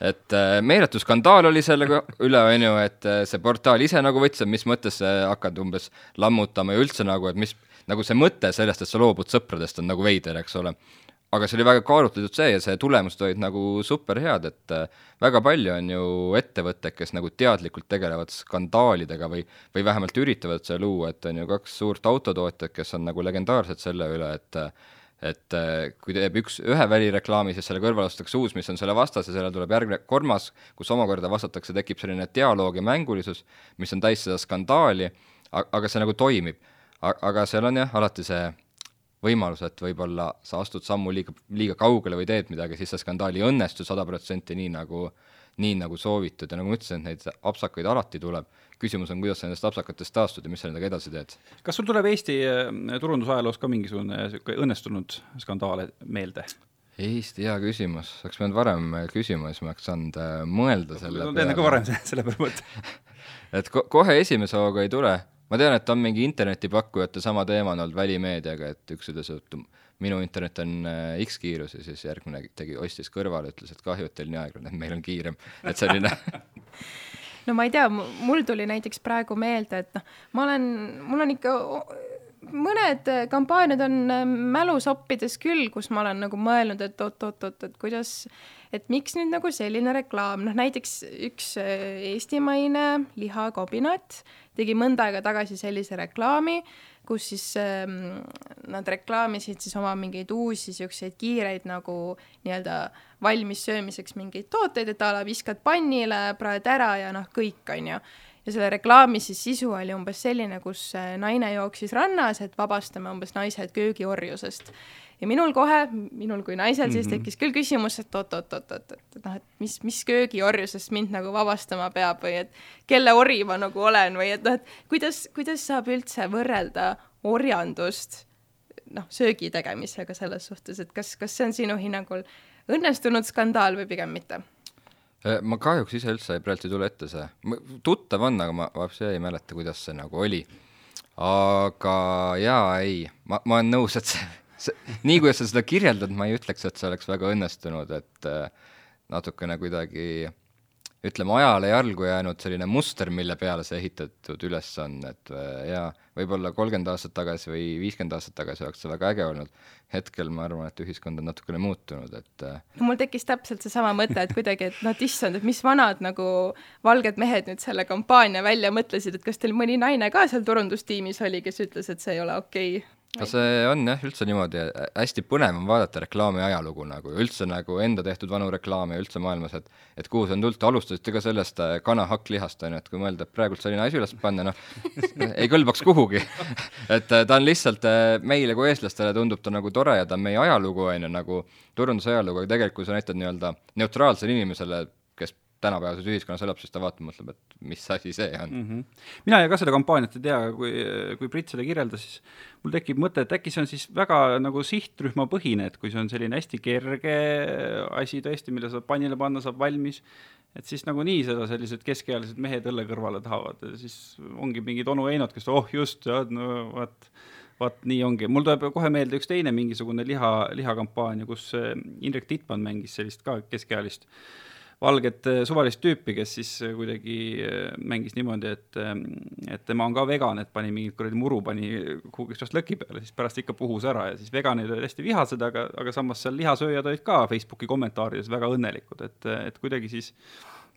Speaker 3: et äh, meeletu skandaal oli selle üle, on ju, et äh, see portaal ise nagu võttis, et mis mõttes hakkad umbes lammutama ja üldse nagu, et mis, nagu see mõte sellest, et sa loobud sõpradest, on nagu veider, eks ole. Aga see oli väga kaalutletud see ja see tulemused olid nagu superhead, et äh, väga palju on ju ettevõtteid, kes nagu teadlikult tegelevad skandaalidega või, või vähemalt üritavad seda luua, et on ju kaks suurt autotootjat, kes on nagu legendaarsed selle üle, et et äh, kui teeb üks, ühe välireklaami, siis selle kõrval ostetakse uus, mis on selle vastas ja sellele tuleb järgmine kolmas, kus omakorda vastatakse, tekib selline dialoog ja mängulisus, mis on täis seda skandaali, aga see nagu toimib. aga seal on jah, alati see võimalus, et võib-olla sa astud sammu liiga, liiga kaugele või teed midagi, siis see skandaal ei õnnestu sada protsenti nii, nagu, nii nagu soovitud ja nagu ma ütlesin, et neid apsakaid alati tuleb küsimus on, kuidas sa nendest apsakatest taastud ja mis sa nendega edasi teed.
Speaker 1: kas sul tuleb Eesti äh, turundusajaloos ka mingisugune niisugune õnnestunud skandaal meelde?
Speaker 3: Eesti, hea küsimus, oleks pidanud varem küsima, siis ma oleks saanud äh, mõelda selle
Speaker 1: peale. enne kui varem selle peale mõtled
Speaker 3: et ko kohe esimese hooga ei tule, ma tean, et on mingi internetipakkujate sama teema on olnud välimeediaga, et üks ütles, et minu internet on äh, X kiirus ja siis järgmine tegi, ostis kõrvale, ütles, et kahju, et teil nii aeglane, et meil on kiirem, et selline
Speaker 2: no ma ei tea, mul tuli näiteks praegu meelde, et noh, ma olen, mul on ikka mõned kampaaniad on äh, mälusoppides küll, kus ma olen nagu mõelnud, et oot-oot-oot, et kuidas, et miks nüüd nagu selline reklaam, noh näiteks üks äh, eestimaine lihakobinat tegi mõnda aega tagasi sellise reklaami, kus siis äh, nad reklaamisid siis oma mingeid uusi niisuguseid kiireid nagu nii-öelda valmis söömiseks mingeid tooteid, et a la viskad pannile, praed ära ja noh, kõik, on ju. ja selle reklaami siis sisu oli umbes selline, kus naine jooksis rannas, et vabastame umbes naised köögiorjusest ja minul kohe, minul kui naisel mm, -hmm. siis tekkis küll küsimus, et oot-oot-oot-oot, et noh, et mis, mis köögiorjusest mind nagu vabastama peab või et kelle ori ma nagu olen või et noh, et kuidas, kuidas saab üldse võrrelda orjandust noh, söögi tegemisega selles suhtes, et kas, kas see on sinu hinnangul õnnestunud skandaal või pigem mitte?
Speaker 3: Äh, ma kahjuks ise üldse praegu ei tule ette see, tuttav on, aga ma vapsi ei mäleta, kuidas see nagu oli. aga jaa, ei, ma, ma olen nõus, et see, nii kuidas sa seda kirjeldad, ma ei ütleks, et see oleks väga õnnestunud, et äh, natukene kuidagi ütleme, ajale jalgu jäänud selline muster, mille peale see ehitatud üles on, et äh, jaa, võib-olla kolmkümmend aastat tagasi või viiskümmend aastat tagasi oleks see väga äge olnud. hetkel ma arvan, et ühiskond on natukene muutunud, et äh,
Speaker 2: no mul tekkis täpselt seesama mõte, et kuidagi, et noh, issand, et mis vanad nagu valged mehed nüüd selle kampaania välja mõtlesid, et kas teil mõni naine ka seal turundustiimis oli, kes ütles, et see ei ole okei okay?
Speaker 3: No see on jah, üldse niimoodi, hästi põnev on vaadata reklaami ajalugu nagu, üldse nagu enda tehtud vanu reklaame üldse maailmas, et et kuhu see on tulnud, alustasite ka sellest äh, kana hakklihast, on ju, et kui mõelda, et praegult selline asi üles panna, noh, ei kõlbaks kuhugi. Et äh, ta on lihtsalt äh, meile kui eestlastele tundub ta nagu tore ja ta on meie ajalugu, on ju, nagu turundusajalugu, aga tegelikult kui sa näitad nii-öelda neutraalsele inimesele, tänapäevases ühiskonnas elab, siis ta vaatab, mõtleb, et mis asi see on mm.
Speaker 1: -hmm. mina ka seda kampaaniat ei tea, aga kui, kui Brit seda kirjeldas, siis mul tekib mõte, et äkki see on siis väga nagu sihtrühmapõhine, et kui see on selline hästi kerge asi tõesti, mille saab pannile panna, saab valmis, et siis nagunii seda sellised keskealised mehed õlle kõrvale tahavad ja siis ongi mingid onu Einod, kes oh just, no vot vaat nii ongi, mul tuleb kohe meelde üks teine mingisugune liha, lihakampaania, kus Indrek Tiitmann mängis sellist ka keskealist äh, valget äh, suvalist tüüpi, kes siis äh, kuidagi äh, mängis niimoodi, et, et tema on ka vegan, et pani mingit kuradi muru, pani kuhugi sellest lõki peale, siis pärast ikka puhus ära ja siis veganid olid hästi vihased, aga, aga samas seal lihasööjad olid ka Facebooki kommentaarides väga õnnelikud, et, et kuidagi siis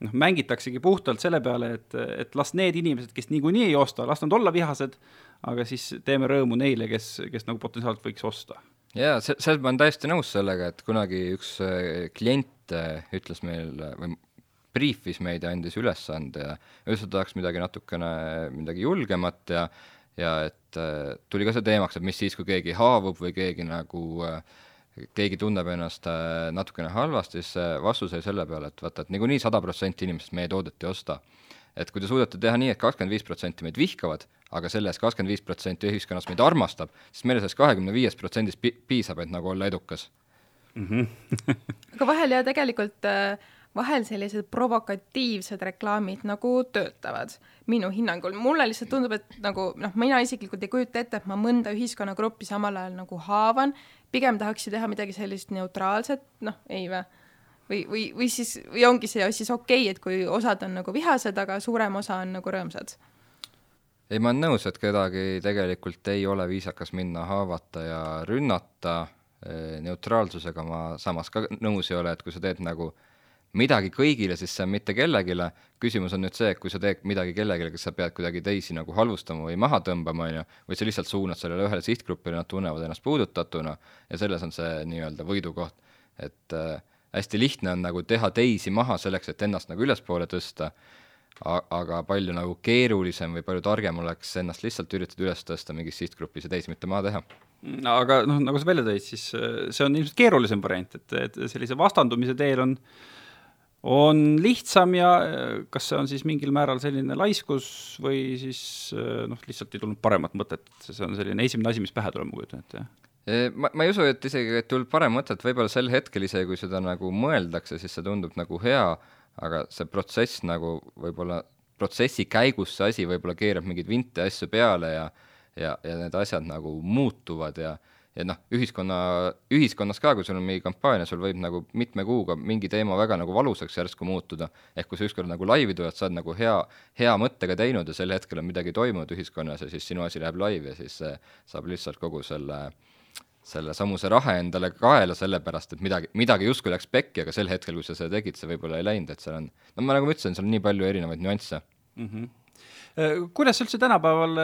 Speaker 1: noh, mängitaksegi puhtalt selle peale, et, et las need inimesed, kes niikuinii ei osta, las nad olla vihased, aga siis teeme rõõmu neile, kes, kes nagu potentsiaalselt võiks osta.
Speaker 3: Jaa, see, selles ma olen täiesti nõus sellega, et kunagi üks klient Äh, ütles meil või briifis meid ja andis ülesande ja ütles, et tahaks midagi natukene, midagi julgemat ja ja et äh, tuli ka see teemaks, et mis siis, kui keegi haavub või keegi nagu äh, keegi tunneb ennast natukene halvasti, siis vastus oli selle peale, et vaata, et niikuinii sada protsenti inimestest meie toodet ei osta. Et kui te suudate teha nii et, et kakskümmend viis protsenti meid vihkavad, aga selle eest kakskümmend viis protsenti ühiskonnast meid armastab, siis meile sellest kahekümne viiest protsendist piisab, et nagu olla edukas mm.
Speaker 2: -hmm. aga vahel ja tegelikult äh, vahel sellised provokatiivsed reklaamid nagu töötavad, minu hinnangul. mulle lihtsalt tundub, et nagu noh, mina isiklikult ei kujuta ette, et ma mõnda ühiskonnagruppi samal ajal nagu haavan, pigem tahaks ju teha midagi sellist neutraalset, noh, ei vä? Või, või, või siis, või ongi see siis okei okay,, et kui osad on nagu vihased, aga suurem osa on nagu rõõmsad?
Speaker 3: ei, ma olen nõus, et kedagi tegelikult ei ole viisakas minna haavata ja rünnata neutraalsusega ma samas ka nõus ei ole, et kui sa teed nagu midagi kõigile, siis see on mitte kellelegi, küsimus on nüüd see, et kui sa teed midagi kellelegi, kas sa pead kuidagi teisi nagu halvustama või maha tõmbama, on ju, või sa lihtsalt suunad sellele ühele sihtgrupile, nad tunnevad ennast puudutatuna ja selles on see nii-öelda võidukoht. et äh, hästi lihtne on nagu teha teisi maha selleks, et ennast nagu ülespoole tõsta, aga palju nagu keerulisem või palju targem oleks ennast lihtsalt üritada üles tõsta mingis sihtgrupis ja teisi mitte maha teha.
Speaker 1: Aga noh, nagu sa välja tõid, siis äh, see on ilmselt keerulisem variant, et, et sellise vastandumise teel on, on lihtsam ja äh, kas see on siis mingil määral selline laiskus või siis äh, noh, lihtsalt ei tulnud paremat mõtet, see on selline esimene asi, mis pähe tuleb, ma kujutan ette,
Speaker 3: jah ma, ma ei usu, et isegi, et tulnud parem mõte, et võib-olla sel hetkel isegi, kui seda nagu mõeldakse, siis see tundub nagu hea, aga see protsess nagu võib-olla, protsessi käigus see asi võib-olla keerab mingeid vinte asju peale ja ja, ja need asjad nagu muutuvad ja ja noh, ühiskonna, ühiskonnas ka, kui sul on mingi kampaania, sul võib nagu mitme kuuga mingi teema väga nagu valusaks järsku muutuda, ehk kui sa ükskord nagu laivi tuled, sa oled nagu hea, hea mõttega teinud ja sel hetkel on midagi toimunud ühiskonnas ja siis sinu asi läheb laivi ja siis saab lihtsalt kogu selle selle samuse rahe endale kaela, sellepärast et midagi, midagi justkui läks pekki, aga sel hetkel, kui sa seda tegid, see võib-olla ei läinud, et seal on, no ma nagu ma ütlesin, seal on nii palju erinevaid nüansse
Speaker 1: mm. -hmm kuidas üldse tänapäeval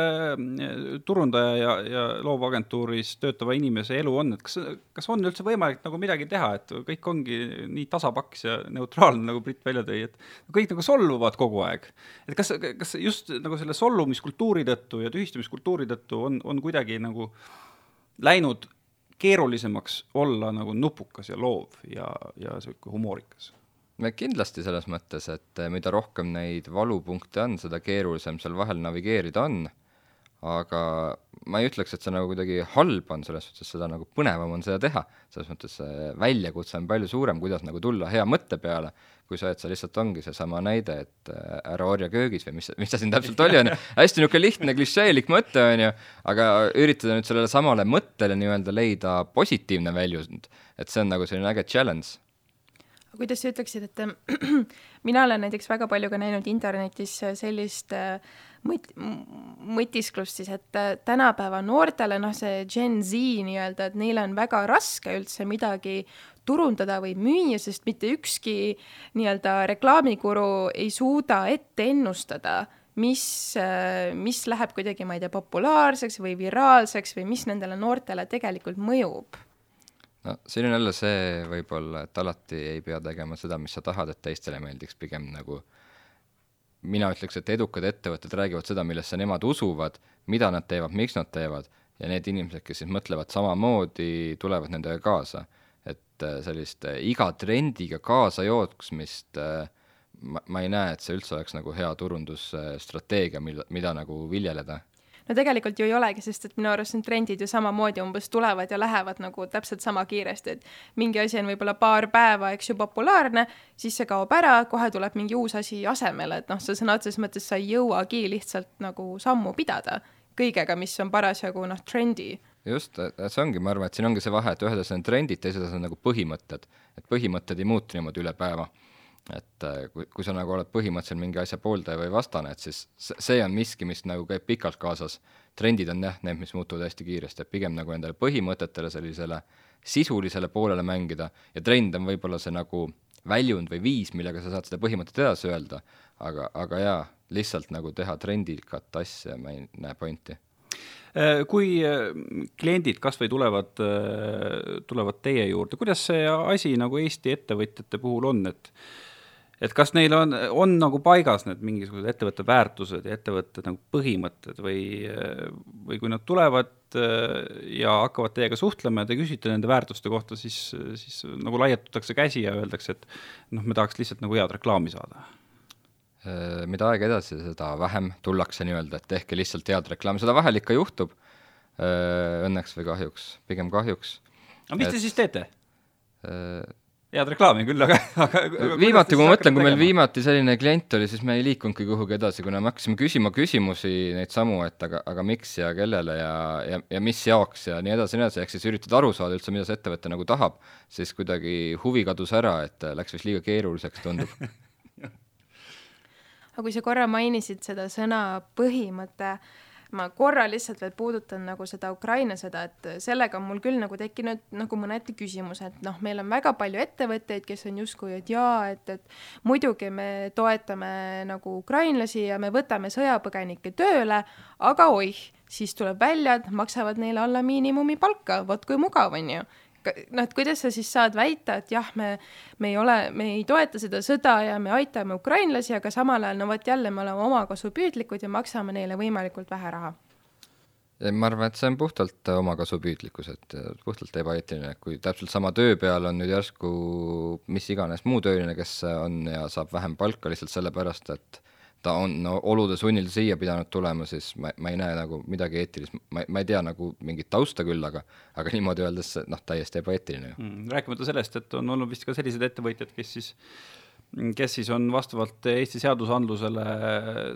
Speaker 1: turundaja ja, ja loovagentuuris töötava inimese elu on, et kas, kas on üldse võimalik nagu midagi teha, et kõik ongi nii tasapaks ja neutraalne, nagu Brit välja tõi, et kõik nagu solvuvad kogu aeg. et kas, kas just nagu selle solvumiskultuuri tõttu ja tühistamiskultuuri tõttu on, on kuidagi nagu läinud keerulisemaks olla nagu nupukas ja loov ja, ja sihuke humoorikas?
Speaker 3: kindlasti selles mõttes, et mida rohkem neid valupunkte on, seda keerulisem seal vahel navigeerida on, aga ma ei ütleks, et see nagu kuidagi halb on, selles suhtes seda nagu põnevam on seda teha, selles mõttes see väljakutse on palju suurem, kuidas nagu tulla hea mõtte peale, kui see, et see lihtsalt ongi seesama näide, et äh, ära orja köögis või mis, mis see siin täpselt oli, on ju, hästi niisugune lihtne klišeelik mõte, on ju, aga üritada nüüd sellele samale mõttele nii-öelda leida positiivne väljund, et see on nagu selline äge challenge
Speaker 2: kuidas sa ütleksid, et mina olen näiteks väga palju ka näinud internetis sellist äh, mõt-, mõtisklust siis, et äh, tänapäeva noortele, noh, see Gen Z nii-öelda, et neil on väga raske üldse midagi turundada või müüa, sest mitte ükski nii-öelda reklaamikuru ei suuda ette ennustada, mis, äh, mis läheb kuidagi, ma ei tea, populaarseks või viraalseks või mis nendele noortele tegelikult mõjub
Speaker 3: no siin on jälle see võib-olla, et alati ei pea tegema seda, mis sa tahad, et teistele meeldiks, pigem nagu mina ütleks, et edukad ettevõtted räägivad seda, millesse nemad usuvad, mida nad teevad, miks nad teevad, ja need inimesed, kes siis mõtlevad samamoodi, tulevad nendega kaasa. Et äh, sellist äh, iga trendiga kaasa jooksmist äh, ma, ma ei näe, et see üldse oleks nagu hea turundusstrateegia, mil-, mida nagu viljeleda
Speaker 2: no tegelikult ju ei olegi, sest et minu arust need trendid ju samamoodi umbes tulevad ja lähevad nagu täpselt sama kiiresti, et mingi asi on võib-olla paar päeva, eks ju, populaarne, siis see kaob ära, kohe tuleb mingi uus asi asemele, et noh, sa sõna otseses mõttes sa ei jõuagi lihtsalt nagu sammu pidada kõigega, mis on parasjagu noh, trendi
Speaker 3: just, see ongi, ma arvan, et siin ongi see vahe, et ühed asjad on trendid, teised asjad on nagu põhimõtted. et põhimõtted ei muutu niimoodi üle päeva. Et äh, kui, kui sa nagu oled põhimõtteliselt mingi asja pooldaja või vastane, et siis see on miski, mis nagu käib pikalt kaasas. trendid on jah, need, mis muutuvad hästi kiiresti, et pigem nagu endale põhimõtetele, sellisele sisulisele poolele mängida. Ja trend on võib-olla see nagu väljund või viis, millega sa saad seda põhimõtet edasi öelda, aga, aga jaa, lihtsalt nagu teha trendikat asja, ma ei näe pointi.
Speaker 1: Äh, kui äh, kliendid kas või tulevad, tulevad teie juurde, kuidas see asi nagu Eesti ettevõtjate puhul on, et et kas neil on, on nagu paigas need mingisugused ettevõtte väärtused ja ettevõtte nagu põhimõtted või, või kui nad tulevad ja hakkavad teiega suhtlema ja te küsite nende väärtuste kohta, siis, siis nagu laiatatakse käsi ja öeldakse, et noh, me tahaks lihtsalt nagu head reklaami saada
Speaker 3: Äh, mida aeg edasi, seda vähem tullakse nii-öelda, et tehke lihtsalt head reklaami, seda vahel ikka juhtub, äh, õnneks või kahjuks, pigem kahjuks.
Speaker 1: aga mis et, te siis teete? Äh, head reklaami küll, aga, aga
Speaker 3: viimati, kui ma mõtlen, kui meil viimati selline klient oli, siis me ei liikunudki kuhugi edasi, kuna me hakkasime küsima küsimusi neid samu, et aga, aga miks ja kellele ja, ja, ja mis jaoks ja nii edasi ja nii edasi, ehk siis üritada aru saada üldse, mida see ettevõte nagu tahab, siis kuidagi huvi kadus ära, et läks vist liiga keeruliseks, tundub.
Speaker 2: Aga kui sa korra mainisid seda sõna põhimõte, ma korra lihtsalt veel puudutan nagu seda Ukraina sõda, et sellega on mul küll nagu tekkinud nagu mõneti küsimused, noh, meil on väga palju ettevõtteid, kes on justkui, et jaa, et, et muidugi me toetame nagu ukrainlasi ja me võtame sõjapõgenikke tööle, aga oih, siis tuleb välja, et maksavad neile alla miinimumi palka, vot kui mugav, on ju noh, et kuidas sa siis saad väita, et jah, me, me ei ole, me ei toeta seda sõda ja me aitame ukrainlasi, aga samal ajal no vot jälle me oleme omakasupüüdlikud ja maksame neile võimalikult vähe raha.
Speaker 3: Ma arvan, et see on puhtalt omakasupüüdlikkus, et puhtalt ebaeetiline, kui täpselt sama töö peal on nüüd järsku mis iganes muu tööline, kes on ja saab vähem palka lihtsalt sellepärast, et ta on no, olude sunnil siia pidanud tulema, siis ma, ma ei näe nagu midagi eetilist, ma, ma ei tea nagu mingit tausta küll, aga aga niimoodi öeldes noh, täiesti ebaeetiline ju
Speaker 1: mm,. rääkimata sellest, et on olnud vist ka sellised ettevõtjad, kes siis kes siis on vastavalt Eesti seadusandlusele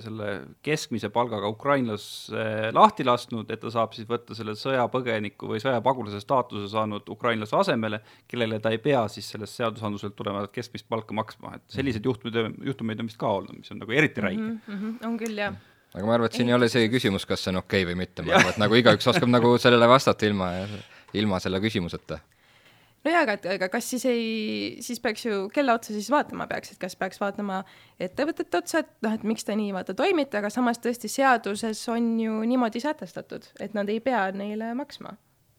Speaker 1: selle keskmise palgaga ukrainlase lahti lasknud, et ta saab siis võtta selle sõjapõgeniku või sõjapagulase staatuse saanud ukrainlase asemele, kellele ta ei pea siis sellest seadusandluselt tulenevat keskmist palka maksma, et selliseid juhtumeid, juhtumeid on vist ka olnud, mis on nagu eriti räige. Mm.
Speaker 2: -hmm, on küll, jah.
Speaker 3: Aga ma arvan, et siin ei ole isegi küsimus, kas see on okei okay või mitte, ma arvan, et nagu igaüks oskab nagu sellele vastata ilma, ilma selle küsimuseta
Speaker 2: no jaa, aga, aga kas siis ei, siis peaks ju, kelle otsa siis vaatama peaks, et kas peaks vaatama ettevõtete otsa, et noh, et miks te nii vaata toimite, aga samas tõesti seaduses on ju niimoodi sätestatud, et nad ei pea neile maksma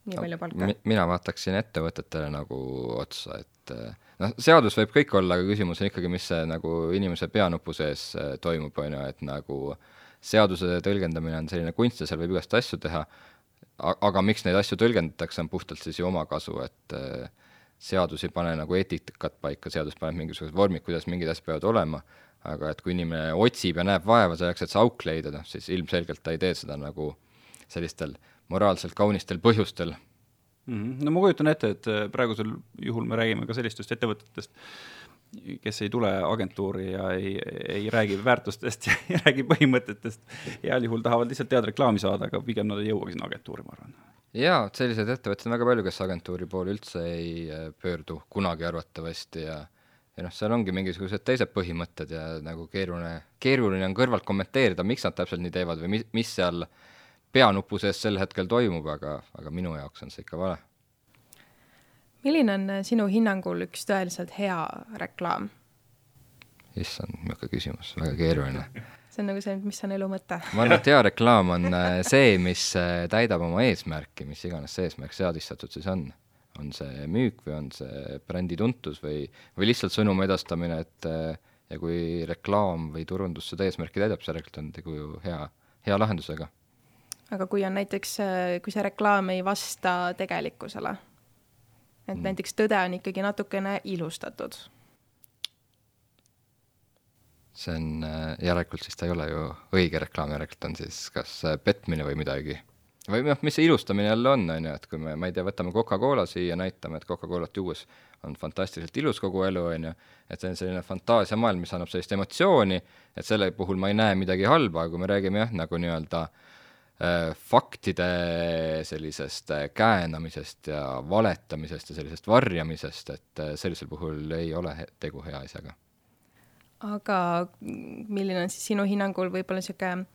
Speaker 2: nii no, palju palka mi.
Speaker 3: mina vaataksin ettevõtetele nagu otsa, et noh, seadus võib kõik olla, aga küsimus on ikkagi, mis see nagu inimese peanupu sees äh, toimub, on ju, et nagu seaduse tõlgendamine on selline kunst ja seal võib igast asju teha, aga miks neid asju tõlgendatakse, on puhtalt siis ju omakasu, et äh, seadus ei pane nagu eetikat paika, seadus paneb mingisugused vormid, kuidas mingid asjad peavad olema, aga et kui inimene otsib ja näeb vaeva selleks, et see auk leida, noh siis ilmselgelt ta ei tee seda nagu sellistel moraalselt kaunistel põhjustel
Speaker 1: mm. -hmm. no ma kujutan ette, et äh, praegusel juhul me räägime ka sellistest ettevõtetest, kes ei tule agentuuri ja ei, ei räägi väärtustest ja ei räägi põhimõtetest, heal juhul tahavad lihtsalt head reklaami saada, aga pigem nad ei jõua sinna agentuuri, ma arvan
Speaker 3: jaa, selliseid ettevõtteid on väga palju, kes agentuuri poole üldse ei äh, pöördu kunagi arvatavasti ja ja noh, seal ongi mingisugused teised põhimõtted ja nagu keeruline, keeruline on kõrvalt kommenteerida, miks nad täpselt nii teevad või mis, mis seal peanupu sees sel hetkel toimub, aga, aga minu jaoks on see ikka vale.
Speaker 2: Milline on äh, sinu hinnangul üks tõeliselt hea reklaam?
Speaker 3: issand, niisugune küsimus, väga keeruline
Speaker 2: see on nagu see, mis on elu mõte
Speaker 3: ma arvan, et hea reklaam on äh, see, mis äh, täidab oma eesmärki, mis iganes see eesmärk seadistatud siis on. on see müük või on see brändi tuntus või, või lihtsalt sõnumi edastamine, et ja kui reklaam või turundus seda eesmärki täidab, siis järelikult on tegu ju hea, hea lahendusega.
Speaker 2: aga kui on näiteks, kui see reklaam ei vasta tegelikkusele, et mm. näiteks tõde on ikkagi natukene ilustatud
Speaker 3: see on, äh, järelikult siis ta ei ole ju õige reklaam, järelikult on siis kas äh, petmine või midagi. või noh, mis see ilustamine jälle on, on ju, et kui me, ma ei tea, võtame Coca-Cola siia, näitame, et Coca-Colat juues on fantastiliselt ilus kogu elu, on ju, et see on selline fantaasiamaailm, mis annab sellist emotsiooni, et selle puhul ma ei näe midagi halba, aga kui me räägime jah, nagu nii-öelda äh, faktide sellisest äh, käänamisest ja valetamisest ja sellisest varjamisest, et äh, sellisel puhul ei ole tegu hea asjaga
Speaker 2: aga milline on siis sinu hinnangul võib-olla niisugune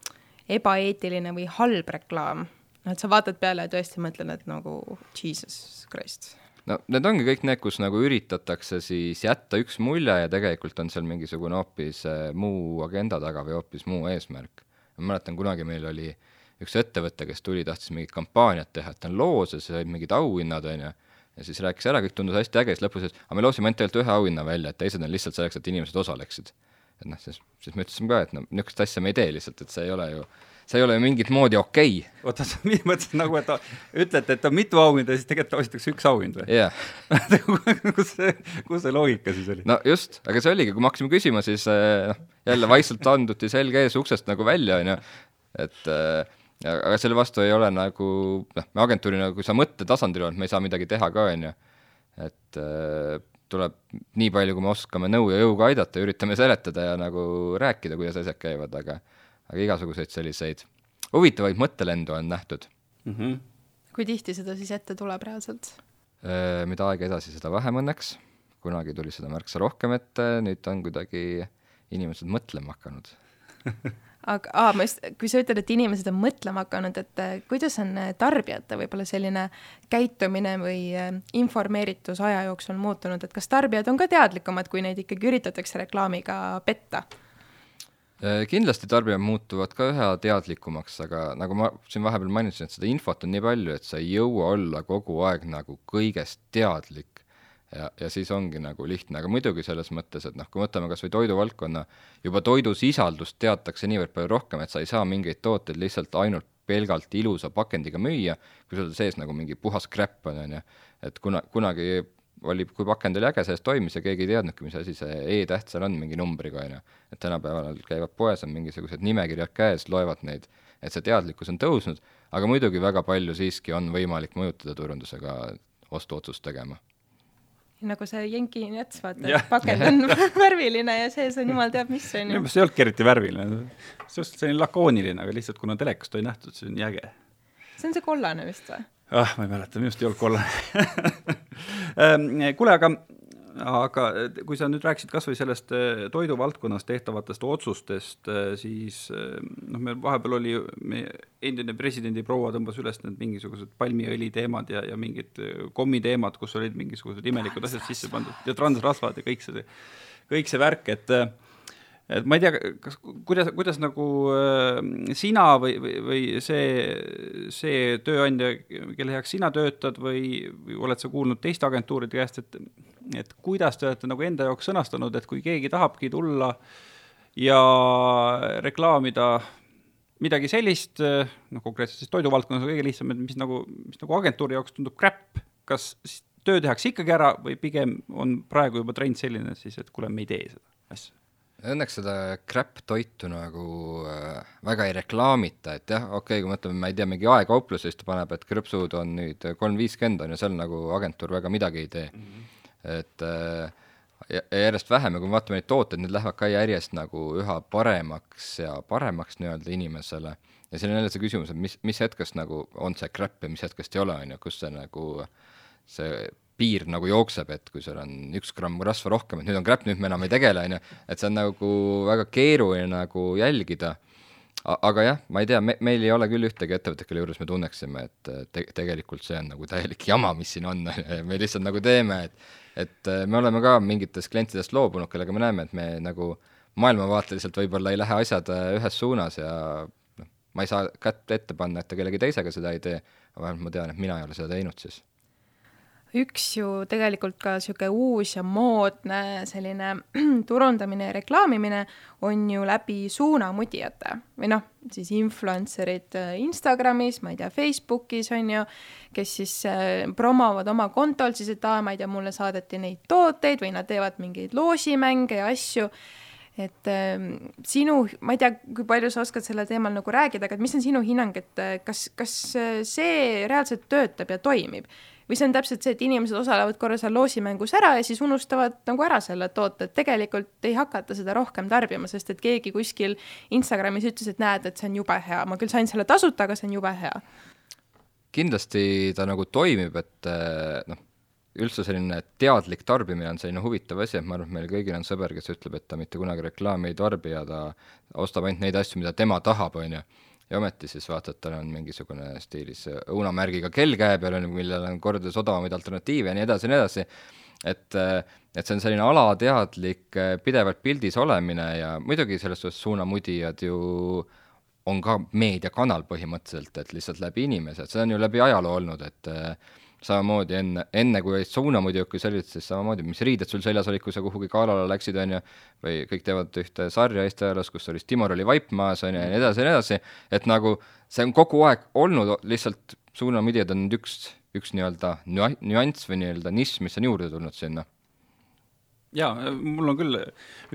Speaker 2: ebaeetiline või halb reklaam? noh, et sa vaatad peale ja tõesti mõtled, et nagu jesus christ.
Speaker 3: no need ongi kõik need, kus nagu üritatakse siis jätta üks mulje ja tegelikult on seal mingisugune hoopis äh, muu agenda taga või hoopis muu eesmärk. ma mäletan, kunagi meil oli üks ettevõte, kes tuli, tahtis mingit kampaaniat teha, et ta on looses ja said mingid auhinnad, on ju ja siis rääkis ära, kõik tundus hästi äge, siis lõpus ütles, aga me loosime ainult tegelikult ühe auhinna välja, et teised on lihtsalt selleks, et inimesed osaleksid. et noh, siis, siis me ütlesime ka, et no niisugust asja me ei tee lihtsalt, et see ei ole ju, see ei ole mingit moodi okei okay..
Speaker 1: oota, sa mõtlesid nagu, et ütlete, et on mitu auhinda ja siis tegelikult ostetakse üks auhind või? yeah. kus see, kus see loogika siis oli?
Speaker 3: no just, aga see oligi, kui me hakkasime küsima, siis eh, noh, jälle vaikselt anduti selge ees uksest nagu välja, on ju, et äh, aga selle vastu ei ole nagu noh, me agentuurina, kui sa mõttetasandil oled, me ei saa midagi teha ka, on ju, et äh, tuleb nii palju, kui me oskame nõu ja jõuga aidata, üritame seletada ja nagu rääkida, kuidas asjad käivad, aga aga igasuguseid selliseid huvitavaid mõttelendu on nähtud
Speaker 2: mm. -hmm. kui tihti seda siis ette tuleb reaalselt
Speaker 3: äh,? mida aega edasi, seda vähem õnneks, kunagi tuli seda märksa rohkem ette, nüüd on kuidagi inimesed mõtlema hakanud
Speaker 2: aga aa, ma just, kui sa ütled, et inimesed on mõtlema hakanud, et äh, kuidas on äh, tarbijate võib-olla selline käitumine või äh, informeeritus aja jooksul muutunud, et kas tarbijad on ka teadlikumad, kui neid ikkagi üritatakse reklaamiga petta?
Speaker 3: kindlasti tarbijad muutuvad ka üha teadlikumaks, aga nagu ma siin vahepeal mainisin, et seda infot on nii palju, et sa ei jõua olla kogu aeg nagu kõigest teadlik ja, ja siis ongi nagu lihtne, aga muidugi selles mõttes, et noh, kui võtame kas või toiduvaldkonna, juba toidusisaldust teatakse niivõrd palju rohkem, et sa ei saa mingeid tooteid lihtsalt ainult pelgalt ilusa pakendiga müüa, kui sul sees nagu mingi puhas crap on, on ju, et kuna, kunagi oli, kui pakend oli äge, sees toimis ja keegi ei teadnudki, mis asi see E-täht seal on mingi numbriga, on ju. et tänapäeval käivad poes, on mingisugused nimekirjad käes, loevad neid, et see teadlikkus on tõusnud, aga muidugi väga palju siiski on võimalik mõjutada turundusega ostuotsust tegema
Speaker 2: nagu see jenki nets, vaata, et pakend on värviline ja sees on jumal teab mis, on
Speaker 1: ju. minu meelest see ei olnudki eriti värviline, suhteliselt selline lakooniline, aga lihtsalt kuna telekast oli nähtud, see on nii äge.
Speaker 2: see on see kollane vist või?
Speaker 1: ah, ma ei mäleta, minu arust ei olnud kollane ehm, kuule, aga aga kui sa nüüd rääkisid kas või sellest äh, toiduvaldkonnas tehtavatest otsustest, äh, siis noh, meil vahepeal oli, meie endine presidendi proua tõmbas üles need mingisugused palmiõli teemad ja, ja mingid kommiteemad, kus olid mingisugused imelikud asjad sisse pandud ja transrasvad ja kõik see, kõik see värk, et et ma ei tea, kas, kuidas, kuidas nagu äh, sina või, või, või see, see tööandja, kelle heaks sina töötad või, või oled sa kuulnud teiste agentuuride käest, et et kuidas te olete nagu enda jaoks sõnastanud, et kui keegi tahabki tulla ja reklaamida midagi sellist, noh, konkreetselt siis toiduvaldkonnas on kõige lihtsam, et mis nagu, mis nagu agentuuri jaoks tundub crap, kas siis töö tehakse ikkagi ära või pigem on praegu juba trend selline siis, et kuule, me ei tee seda? Asja
Speaker 3: Õnneks seda crap toitu nagu äh, väga ei reklaamita, et jah, okei okay,, kui mõtleme, ma ei tea, mingi aekauplus, siis ta paneb, et krõpsud on nüüd kolm viiskümmend, on ju, seal nagu agentuur väga midagi ei tee mm. -hmm. et äh, ja järjest vähem ja kui me vaatame neid tooteid, need lähevad ka järjest nagu üha paremaks ja paremaks nii-öelda inimesele. ja siin on jälle see küsimus, et mis, mis hetkest nagu on see crap ja mis hetkest ei ole, on ju, kus see nagu see piir nagu jookseb, et kui sul on üks gramm rasva rohkem, et nüüd on crap, nüüd me enam ei tegele, on ju, et see on nagu väga keeruline nagu jälgida. aga jah, ma ei tea, me, meil ei ole küll ühtegi ettevõtet, kelle juures me tunneksime, et te tegelikult see on nagu täielik jama, mis siin on, me lihtsalt nagu teeme, et et me oleme ka mingitest klientidest loobunud, kellega me näeme, et me nagu maailmavaateliselt võib-olla ei lähe asjad ühes suunas ja noh, ma ei saa kätt ette panna, et ta kellegi teisega seda ei tee, aga vähemalt ma tean, et mina ei ole seda teinud siis
Speaker 2: üks ju tegelikult ka niisugune uus ja moodne selline turundamine ja reklaamimine on ju läbi suunamudijate või noh, siis influencer'id äh, Instagramis, ma ei tea, Facebookis on ju, kes siis äh, promovad oma kontol siis, et aa, ma ei tea, mulle saadeti neid tooteid või nad teevad mingeid loosimänge ja asju et äh, sinu, ma ei tea, kui palju sa oskad sellel teemal nagu rääkida, aga mis on sinu hinnang, et äh, kas, kas see reaalselt töötab ja toimib? Või see on täpselt see, et inimesed osalevad korra seal loosimängus ära ja siis unustavad nagu ära selle toote, et tegelikult ei hakata seda rohkem tarbima, sest et keegi kuskil Instagramis ütles, et näed, et see on jube hea, ma küll sain selle tasuta, aga see on jube hea.
Speaker 3: kindlasti ta nagu toimib, et eh, noh, üldse selline teadlik tarbimine on selline huvitav asi, et ma arvan, et meil kõigil on sõber, kes ütleb, et ta mitte kunagi reklaami ei tarbi ja ta ostab ainult neid asju, mida tema tahab, on ju ja ometi siis vaatad, tal on mingisugune stiilis õunamärgiga kell käe peal, millel on kordades odavamaid alternatiive ja nii edasi ja nii edasi, et et see on selline alateadlik pidevalt pildis olemine ja muidugi selles suhtes suunamudijad ju on ka meediakanal põhimõtteliselt, et lihtsalt läbi inimese, et see on ju läbi ajaloo olnud, et samamoodi enne, enne kui olid suunamudjad kui sellised, siis samamoodi, mis riided sul seljas olid, kui sa kuhugi galale läksid, on ju, või kõik teevad ühte sarja Eesti ajaloos, kus oli Timor oli vaip maas, on ju, ja nii edasi ja nii edasi, et nagu see on kogu aeg olnud, lihtsalt suunamudjad on nüüd üks, üks nii-öelda nüanss või nii-öelda nišš, mis on juurde tulnud sinna.
Speaker 1: Jaa, mul on küll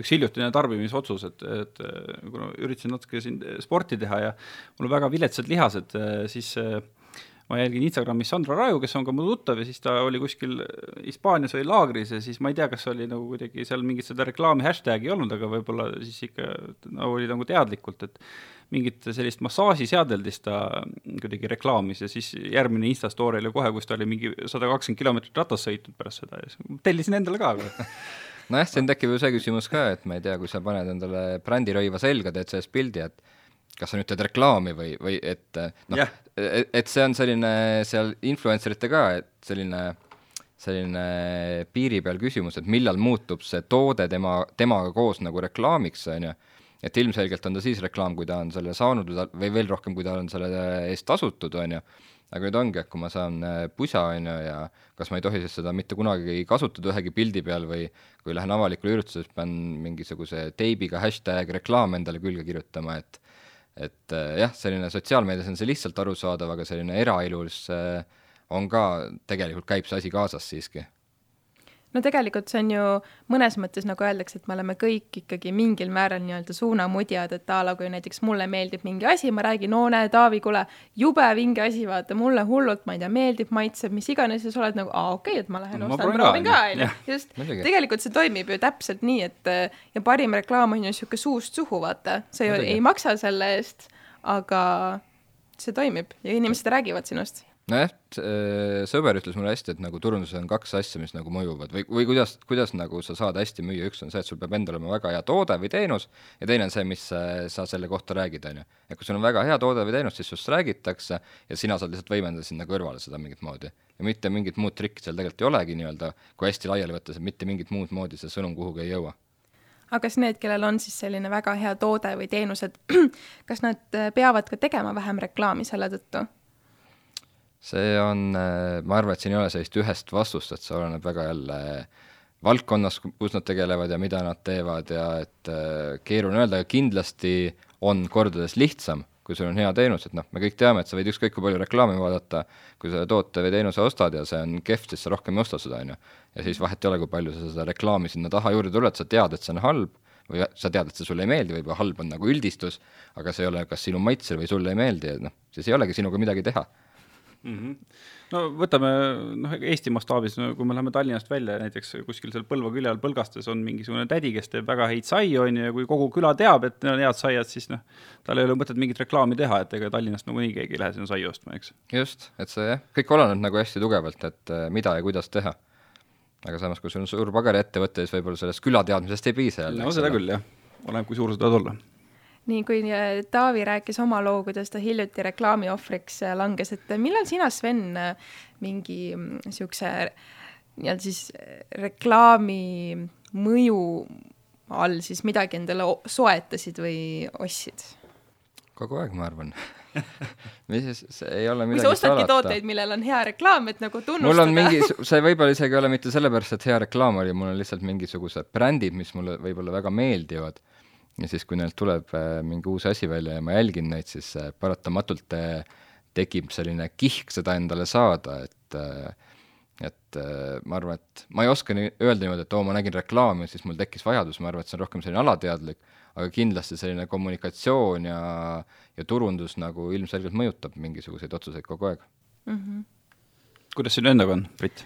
Speaker 1: üks hiljutine tarbimisotsus, et, et kuna üritasin natuke siin sporti teha ja mul on väga viletsad lihased, siis äh, ma jälgin Instagramis Sandra Raju, kes on ka mu tuttav ja siis ta oli kuskil Hispaanias oli laagris ja siis ma ei tea, kas oli nagu kuidagi seal mingit seda reklaami hashtag'i ei olnud, aga võib-olla siis ikka no, oli nagu teadlikult, et mingit sellist massaažiseadeldist ta kuidagi reklaamis ja siis järgmine Insta story oli kohe, kus ta oli mingi sada kakskümmend kilomeetrit ratas sõitnud pärast seda ja siis tellisin endale ka
Speaker 3: nojah, siin tekib ju see küsimus ka, et ma ei tea, kui sa paned endale brändirõiva selga, teed sellest pildi, et kas sa nüüd teed reklaami või, või et noh yeah., et, see on selline seal influencer ite ka, et selline, selline piiri peal küsimus, et millal muutub see toode tema, temaga koos nagu reklaamiks, on ju, et ilmselgelt on ta siis reklaam, kui ta on selle saanud või veel rohkem, kui ta on selle eest tasutud, on ju, aga nüüd ongi, et kui ma saan äh, pusa, on ju, ja kas ma ei tohi siis seda mitte kunagi kasutada ühegi pildi peal või kui lähen avalikule üritusele, siis pean mingisuguse teibiga hashtag reklaam endale külge kirjutama, et et äh, jah, selline sotsiaalmeedias on see lihtsalt arusaadav, aga selline eraelus äh, on ka, tegelikult käib see asi kaasas siiski
Speaker 2: no tegelikult see on ju mõnes mõttes nagu öeldakse, et me oleme kõik ikkagi mingil määral nii-öelda suunamudjad, et a la kui näiteks mulle meeldib mingi asi, ma räägin, no näe, Taavi, kuule, jube vinge asi, vaata, mulle hullult, ma ei tea, meeldib, maitseb, mis iganes ja sa oled nagu, aa, okei okay,, et ma lähen no, ostan, proovin ka, onju. just, tegelikult see toimib ju täpselt nii, et ja parim reklaam on ju niisugune suust suhu, vaata, sa ju ei maksa selle eest, aga see toimib ja inimesed räägivad sinust
Speaker 3: nojah, äh, sõber ütles mulle hästi, et nagu turunduses on kaks asja, mis nagu mõjuvad või, või kuidas, kuidas nagu sa saad hästi müüa, üks on see, et sul peab endal olema väga hea toode või teenus ja teine on see, mis äh, sa selle kohta räägid, on ju. et kui sul on väga hea toode või teenus, siis sinust räägitakse ja sina saad lihtsalt võimendada sinna kõrvale seda mingit moodi. ja mitte mingit muud trikki seal tegelikult ei olegi nii-öelda, kui hästi laiali võtta, siis mitte mingit muud moodi see sõnum kuhugi ei jõua
Speaker 2: aga kas need, kellel on siis selline väga hea toode või teenused, kas nad äh, peavad ka tegema vähem reklaami selle tõttu?
Speaker 3: See on, äh, ma arvan, et siin ei ole sellist ühest vastust, et see oleneb väga jälle valdkonnas, kus nad tegelevad ja mida nad teevad ja et äh, keeruline öelda, aga kindlasti on kordades lihtsam, kui sul on hea teenus, et noh, me kõik teame, et sa võid ükskõik kui palju reklaami vaadata, kui sa toote või teenuse ostad ja see on kehv, siis sa rohkem ei osta seda, on ju. ja siis vahet ei ole, kui palju sa seda reklaami sinna taha juurde tuled, sa tead, et see on halb, või sa tead, et see sulle ei meeldi, võib-olla halb on nagu üldistus, aga see ei ole kas sinu maitsel või sulle ei meeldi, et noh, siis ei olegi sinuga midagi teha
Speaker 1: mm. -hmm. no võtame noh, Eesti mastaabis, no kui me läheme Tallinnast välja, näiteks kuskil seal Põlva külje all Põlgastes on mingisugune tädi, kes teeb väga häid saiu, on ju, ja kui kogu küla teab, et need on head saiad, siis noh, tal ei ole mõtet mingit reklaami teha, et ega Tallinnast nagunii keegi ei lähe sinna saiu ostma, eks.
Speaker 3: just, et see jah, kõik oleneb nagu hästi tugevalt, et äh, mida ja kuidas teha. aga samas, kui sul on suur pagariettevõte, siis võib-olla sellest küla teadmisest ei piisa
Speaker 1: jälle. no seda küll, jah. oleneb, kui suur sa tahad olla
Speaker 2: nii kui äh, Taavi rääkis oma loo, kuidas ta hiljuti reklaami ohvriks äh, langes, et millal sina, Sven, äh, mingi mm, nii-öelda siis reklaami mõju all siis midagi endale soetasid või ostsid?
Speaker 3: kogu aeg, ma arvan mis, see ei ole midagi
Speaker 2: või sa ostadki salata. tooteid, millel on hea reklaam, et nagu tunnustada?
Speaker 3: mul on mingi, see võib-olla isegi ei ole mitte sellepärast, et hea reklaam oli, mul on lihtsalt mingisugused brändid, mis mulle võib-olla väga meeldivad ja siis, kui neilt tuleb äh, mingi uus asi välja ja ma jälgin neid, siis äh, paratamatult äh, tekib selline kihk seda endale saada, et et ma arvan, et ma ei oska nii öelda niimoodi, et oo, ma nägin reklaami siis mul tekkis vajadus, ma arvan, et see on rohkem selline alateadlik, aga kindlasti selline kommunikatsioon ja, ja turundus nagu ilmselgelt mõjutab mingisuguseid otsuseid kogu aeg mm.
Speaker 1: -hmm. kuidas sinu endaga on, Brit?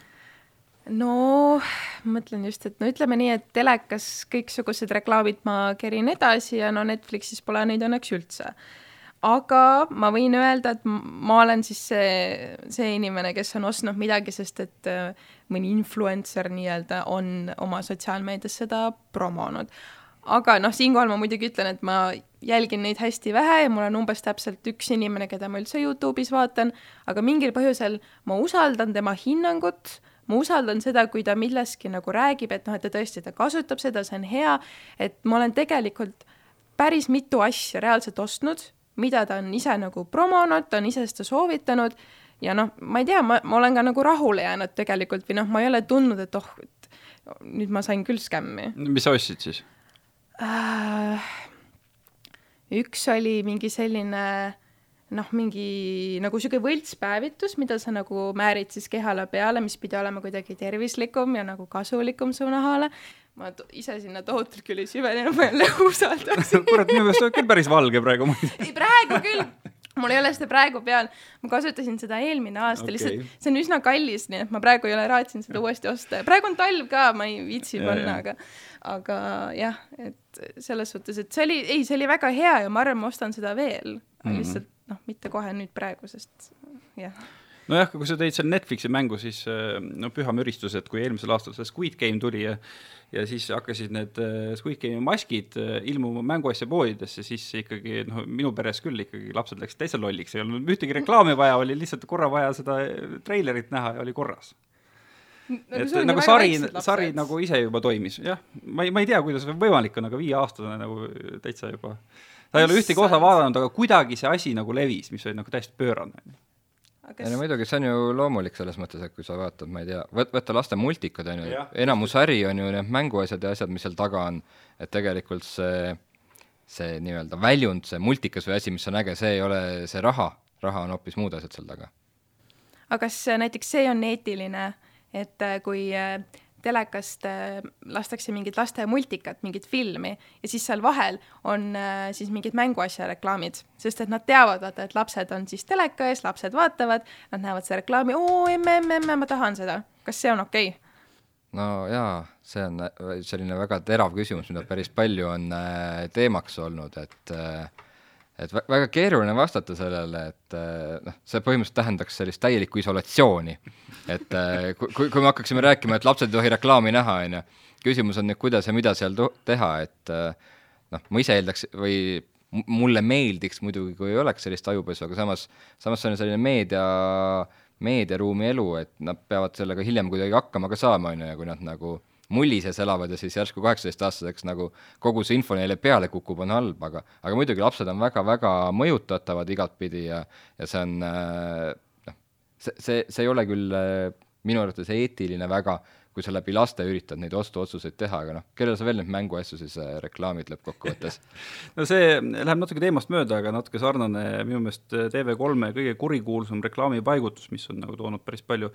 Speaker 2: No mõtlen just, et no ütleme nii, et telekas kõiksugused reklaamid ma kerin edasi ja no Netflixis pole neid õnneks üldse. aga ma võin öelda, et ma olen siis see, see inimene, kes on ostnud midagi, sest et äh, mõni influencer nii-öelda on oma sotsiaalmeedias seda promonud. aga noh, siinkohal ma muidugi ütlen, et ma jälgin neid hästi vähe ja mul on umbes täpselt üks inimene, keda ma üldse Youtube'is vaatan, aga mingil põhjusel ma usaldan tema hinnangut ma usaldan seda, kui ta milleski nagu räägib, et noh, et ta tõesti, ta kasutab seda, see on hea, et ma olen tegelikult päris mitu asja reaalselt ostnud, mida ta on ise nagu promonud, ta on ise seda soovitanud ja noh, ma ei tea, ma, ma olen ka nagu rahule jäänud tegelikult või noh, ma ei ole tundnud, et oh, et nüüd ma sain küll skämmi.
Speaker 1: mis sa ostsid siis
Speaker 2: äh,? üks oli mingi selline noh, mingi nagu sihuke võltspäevitus, mida sa nagu määrid siis kehale peale, mis pidi olema kuidagi tervislikum ja nagu kasulikum su nahale. ma ise sinna tohutult küll ei süvenenud, ma jälle usaldasin
Speaker 1: kurat, minu meelest sa oled küll päris valge praegu
Speaker 2: ei, praegu küll. Mul ei ole seda praegu peal, ma kasutasin seda eelmine aasta okay., lihtsalt see on üsna kallis, nii et ma praegu ei ole raatsinud seda uuesti osta. Ja praegu on talv ka, ma ei viitsi panna, aga aga jah, et selles suhtes, et see oli, ei, see oli väga hea ja ma arvan, ma ostan seda veel. Mm, -hmm. lihtsalt noh, mitte kohe nüüd praegu, sest jah
Speaker 1: nojah, kui sa tõid seal Netflixi mängu, siis äh, no püha müristus, et kui eelmisel aastal see Squid Game tuli ja ja siis hakkasid need äh, Squid Game'i maskid äh, ilmuma mänguasja poodidesse, siis ikkagi noh, minu peres küll ikkagi lapsed läksid täitsa lolliks, ei olnud ühtegi reklaami vaja, oli lihtsalt korra vaja seda treilerit näha ja oli korras. Et nagu sari, sari nagu ise juba toimis, jah, ma ei, ma ei tea, kuidas see võimalik on, aga viieaastane nagu täitsa juba ta ei ole ühtegi osa vaadanud, aga kuidagi see asi nagu levis, mis oli nagu täiesti pöörane.
Speaker 3: Kes... ei no muidugi, see on ju loomulik selles mõttes, et kui sa vaatad, ma ei tea, võt-, võta laste multikad, on ju, enamus äri on ju need mänguasjad ja asjad, mis seal taga on, et tegelikult see, see nii-öelda väljund, see multikas või asi, mis on äge, see ei ole see raha, raha on hoopis muud asjad seal taga.
Speaker 2: aga kas näiteks see on eetiline, et äh, kui äh, telekast äh, lastakse mingit laste multikat, mingit filmi ja siis seal vahel on äh, siis mingid mänguasja reklaamid, sest et nad teavad, vaata, et lapsed on siis teleka ees, lapsed vaatavad, nad näevad seda reklaami, oo emme, emme, emme, ma tahan seda. kas see on okei okay??
Speaker 3: no jaa, see on selline väga terav küsimus, mida päris palju on teemaks olnud, et et väga keeruline vastata sellele, et äh, noh, see põhimõtteliselt tähendaks sellist täielikku isolatsiooni. et äh, kui, kui, me hakkaksime rääkima, et lapsed ei tohi reklaami näha, on ju, küsimus on nüüd, kuidas ja mida seal teha, et noh, ma ise eeldaks või mulle meeldiks muidugi, kui ei oleks sellist ajupesu, aga samas, samas see on selline meedia, meediaruumi elu, et nad peavad sellega hiljem kuidagi hakkama ka saama, on ju, ja kui nad nagu mulli sees elavad ja siis järsku kaheksateistaastaseks nagu kogu see info neile peale kukub, on halb, aga aga muidugi lapsed on väga-väga mõjutatavad igatpidi ja, ja see on noh, see, see, see ei ole küll minu arvates eetiline väga, kui sa läbi laste üritad neid ostuotsuseid teha, aga noh, kellele sa veel neid mänguasju siis äh, reklaamid lõppkokkuvõttes?
Speaker 1: No see läheb natuke teemast mööda, aga natuke sarnane minu meelest äh, TV3-e kõige kurikuulsam reklaamipaigutus, mis on nagu toonud päris palju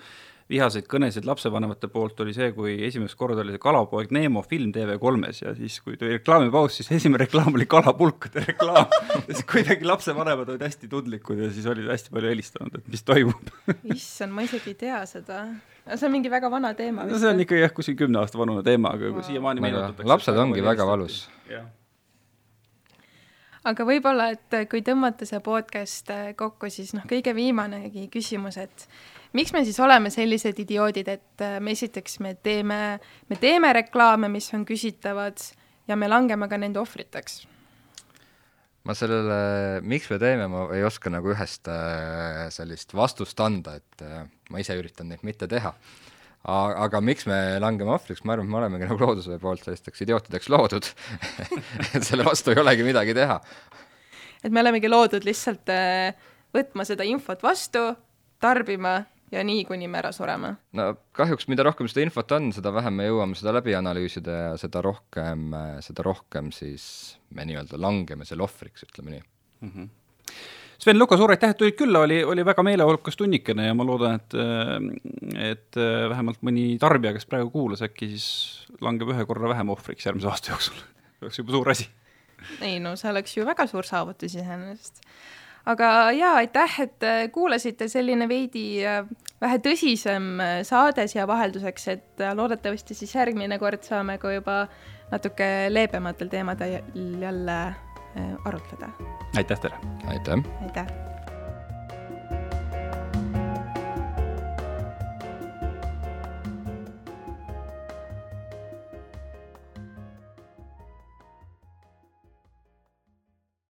Speaker 1: vihaseid kõnesid lapsevanemate poolt, oli see, kui esimest korda oli see Kalapoeg Neemo film TV3-s ja siis, kui tuli reklaamipaus, siis esimene reklaam oli kalapulkade reklaam ja siis kuidagi lapsevanemad olid hästi tundlikud ja siis olid hästi palju helistanud, et mis toimub
Speaker 2: issand, ma isegi ei tea seda see on mingi väga vana teema.
Speaker 1: no see on ikka jah, kuskil kümne aasta vanune teema, aga wow. siiamaani
Speaker 3: meenutatakse. lapsed ongi väga valus.
Speaker 2: aga võib-olla, et kui tõmmata see podcast äh, kokku, siis noh, kõige viimanegi küsimus, et miks me siis oleme sellised idioodid, et äh, me esiteks me teeme, me teeme reklaame, mis on küsitavad ja me langeme ka nende ohvriteks
Speaker 3: ma sellele, miks me teeme, ma ei oska nagu ühest äh, sellist vastust anda, et äh, ma ise üritan neid mitte teha. aga miks me langeme ohvriks, ma arvan, et me olemegi nagu looduse poolt sellisteks idiootideks loodud et selle vastu ei olegi midagi teha.
Speaker 2: et me olemegi loodud lihtsalt võtma seda infot vastu, tarbima ja nii, kuni me ära sureme.
Speaker 3: no kahjuks, mida rohkem seda infot on, seda vähem me jõuame seda läbi analüüsida ja seda rohkem, seda rohkem siis me nii-öelda langeme selle ohvriks, ütleme nii mm. -hmm.
Speaker 1: Sven Luka, suur aitäh, et tulid külla, oli, oli väga meeleolukas tunnikene ja ma loodan, et et vähemalt mõni tarbija, kes praegu kuulas, äkki siis langeb ühe korra vähem ohvriks järgmise aasta jooksul. see oleks juba suur asi.
Speaker 2: ei no see oleks ju väga suur saavutus iseenesest aga jaa, aitäh, et äh, kuulasite, selline veidi äh, vähe tõsisem äh, saade siia vahelduseks, et loodetavasti siis järgmine kord saame ka juba natuke leebematel teemadel jälle arutleda.
Speaker 1: aitäh teile!
Speaker 3: aitäh!
Speaker 2: aitäh!